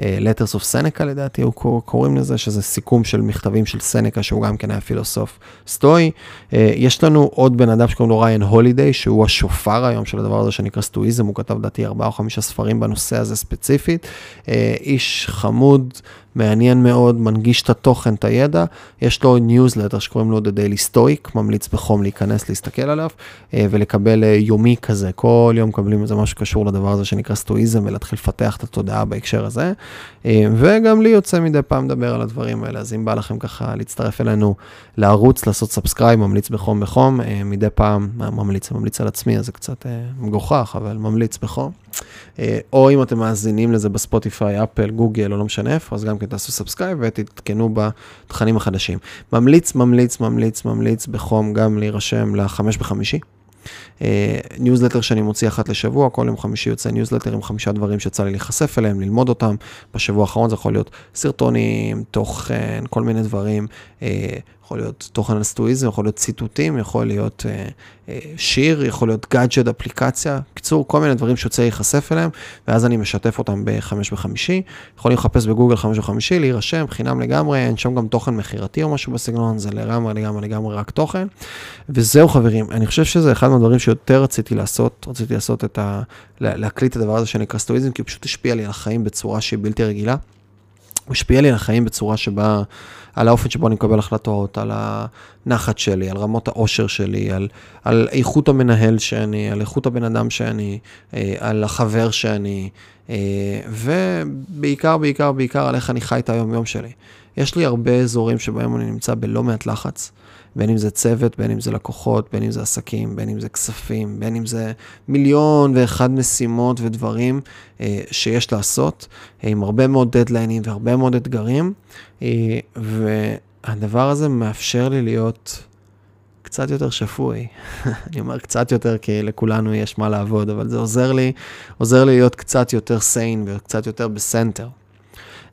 A: Letters of Seneca לדעתי, הוא קוראים לזה, שזה סיכום של מכתבים של סנקה, שהוא גם כן היה פילוסוף סטואי. אה, יש לנו עוד בן אדם שקוראים לו ריאן הולידיי, שהוא השופר היום של הדבר הזה שנקרא סטואיזם, הוא כתב לדעתי ארבעה או חמישה ספרים בנושא הזה ספציפית. אה, איש חמוד. מעניין מאוד, מנגיש את התוכן, את הידע. יש לו ניוזלטר שקוראים לו The Daily Stoic, ממליץ בחום להיכנס, להסתכל עליו, אה, ולקבל אה, יומי כזה. כל יום מקבלים איזה משהו שקשור לדבר הזה שנקרא סטואיזם, ולהתחיל לפתח את התודעה בהקשר הזה. אה, וגם לי יוצא מדי פעם לדבר על הדברים האלה, אז אם בא לכם ככה להצטרף אלינו לערוץ, לעשות subscribe, ממליץ בחום בחום, מדי פעם, ממליץ, ממליץ על עצמי, אז זה קצת מגוחך, אבל ממליץ בחום. או אם אתם מאזינים לזה בספוטיפיי, אפל, גוגל, או לא משנה איפה, אז גם כן תעשו subscribe ותתעדכנו בתכנים החדשים. ממליץ, ממליץ, ממליץ, ממליץ בחום גם להירשם לחמש בחמישי. ניוזלטר אה, שאני מוציא אחת לשבוע, כל יום חמישי יוצא ניוזלטר עם חמישה דברים שיצא לי להיחשף אליהם, ללמוד אותם. בשבוע האחרון זה יכול להיות סרטונים, תוכן, כל מיני דברים. יכול להיות תוכן על סטואיזם, יכול להיות ציטוטים, יכול להיות אה, אה, שיר, יכול להיות גאדג'ט, אפליקציה. קיצור, כל מיני דברים שיוצא להיחשף אליהם, ואז אני משתף אותם בחמש בחמישי. יכולים לחפש בגוגל חמש בחמישי, להירשם, חינם לגמרי, אין שם גם תוכן מכירתי או משהו בסגנון, זה לגמרי, לגמרי, לגמרי רק תוכן. וזהו חברים, אני חושב שזה אחד מהדברים שיותר רציתי לעשות, רציתי לעשות את ה... להקליט את הדבר הזה שנקרא סטואיזם, כי הוא פשוט השפיע לי על החיים בצורה שהיא בלתי רגילה. הוא השפיע לי על החיים בצורה שבה, על האופן שבו אני מקבל החלטות, על הנחת שלי, על רמות העושר שלי, על, על איכות המנהל שאני, על איכות הבן אדם שאני, אה, על החבר שאני, אה, ובעיקר, בעיקר, בעיקר על איך אני חי את היום-יום שלי. יש לי הרבה אזורים שבהם אני נמצא בלא מעט לחץ. בין אם זה צוות, בין אם זה לקוחות, בין אם זה עסקים, בין אם זה כספים, בין אם זה מיליון ואחד משימות ודברים אה, שיש לעשות, אה, עם הרבה מאוד דדליינים והרבה מאוד אתגרים, אה, והדבר הזה מאפשר לי להיות קצת יותר שפוי. אני אומר קצת יותר כי לכולנו יש מה לעבוד, אבל זה עוזר לי, עוזר לי להיות קצת יותר סיין וקצת יותר בסנטר.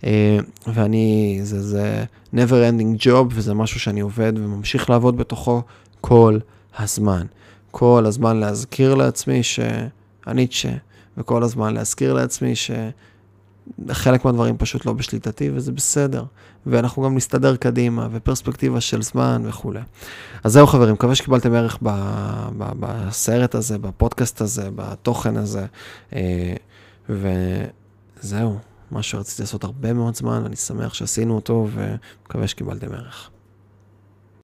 A: אה, ואני, זה, זה never ending job, וזה משהו שאני עובד וממשיך לעבוד בתוכו כל הזמן. כל הזמן להזכיר לעצמי שאני צ'ה, וכל הזמן להזכיר לעצמי שחלק מהדברים פשוט לא בשליטתי, וזה בסדר. ואנחנו גם נסתדר קדימה, ופרספקטיבה של זמן וכולי. אז זהו חברים, מקווה שקיבלתם ערך ב, ב, בסרט הזה, בפודקאסט הזה, בתוכן הזה, אה, וזהו. מה שרציתי לעשות הרבה מאוד זמן, ואני שמח שעשינו אותו, ומקווה שקיבלתם ערך.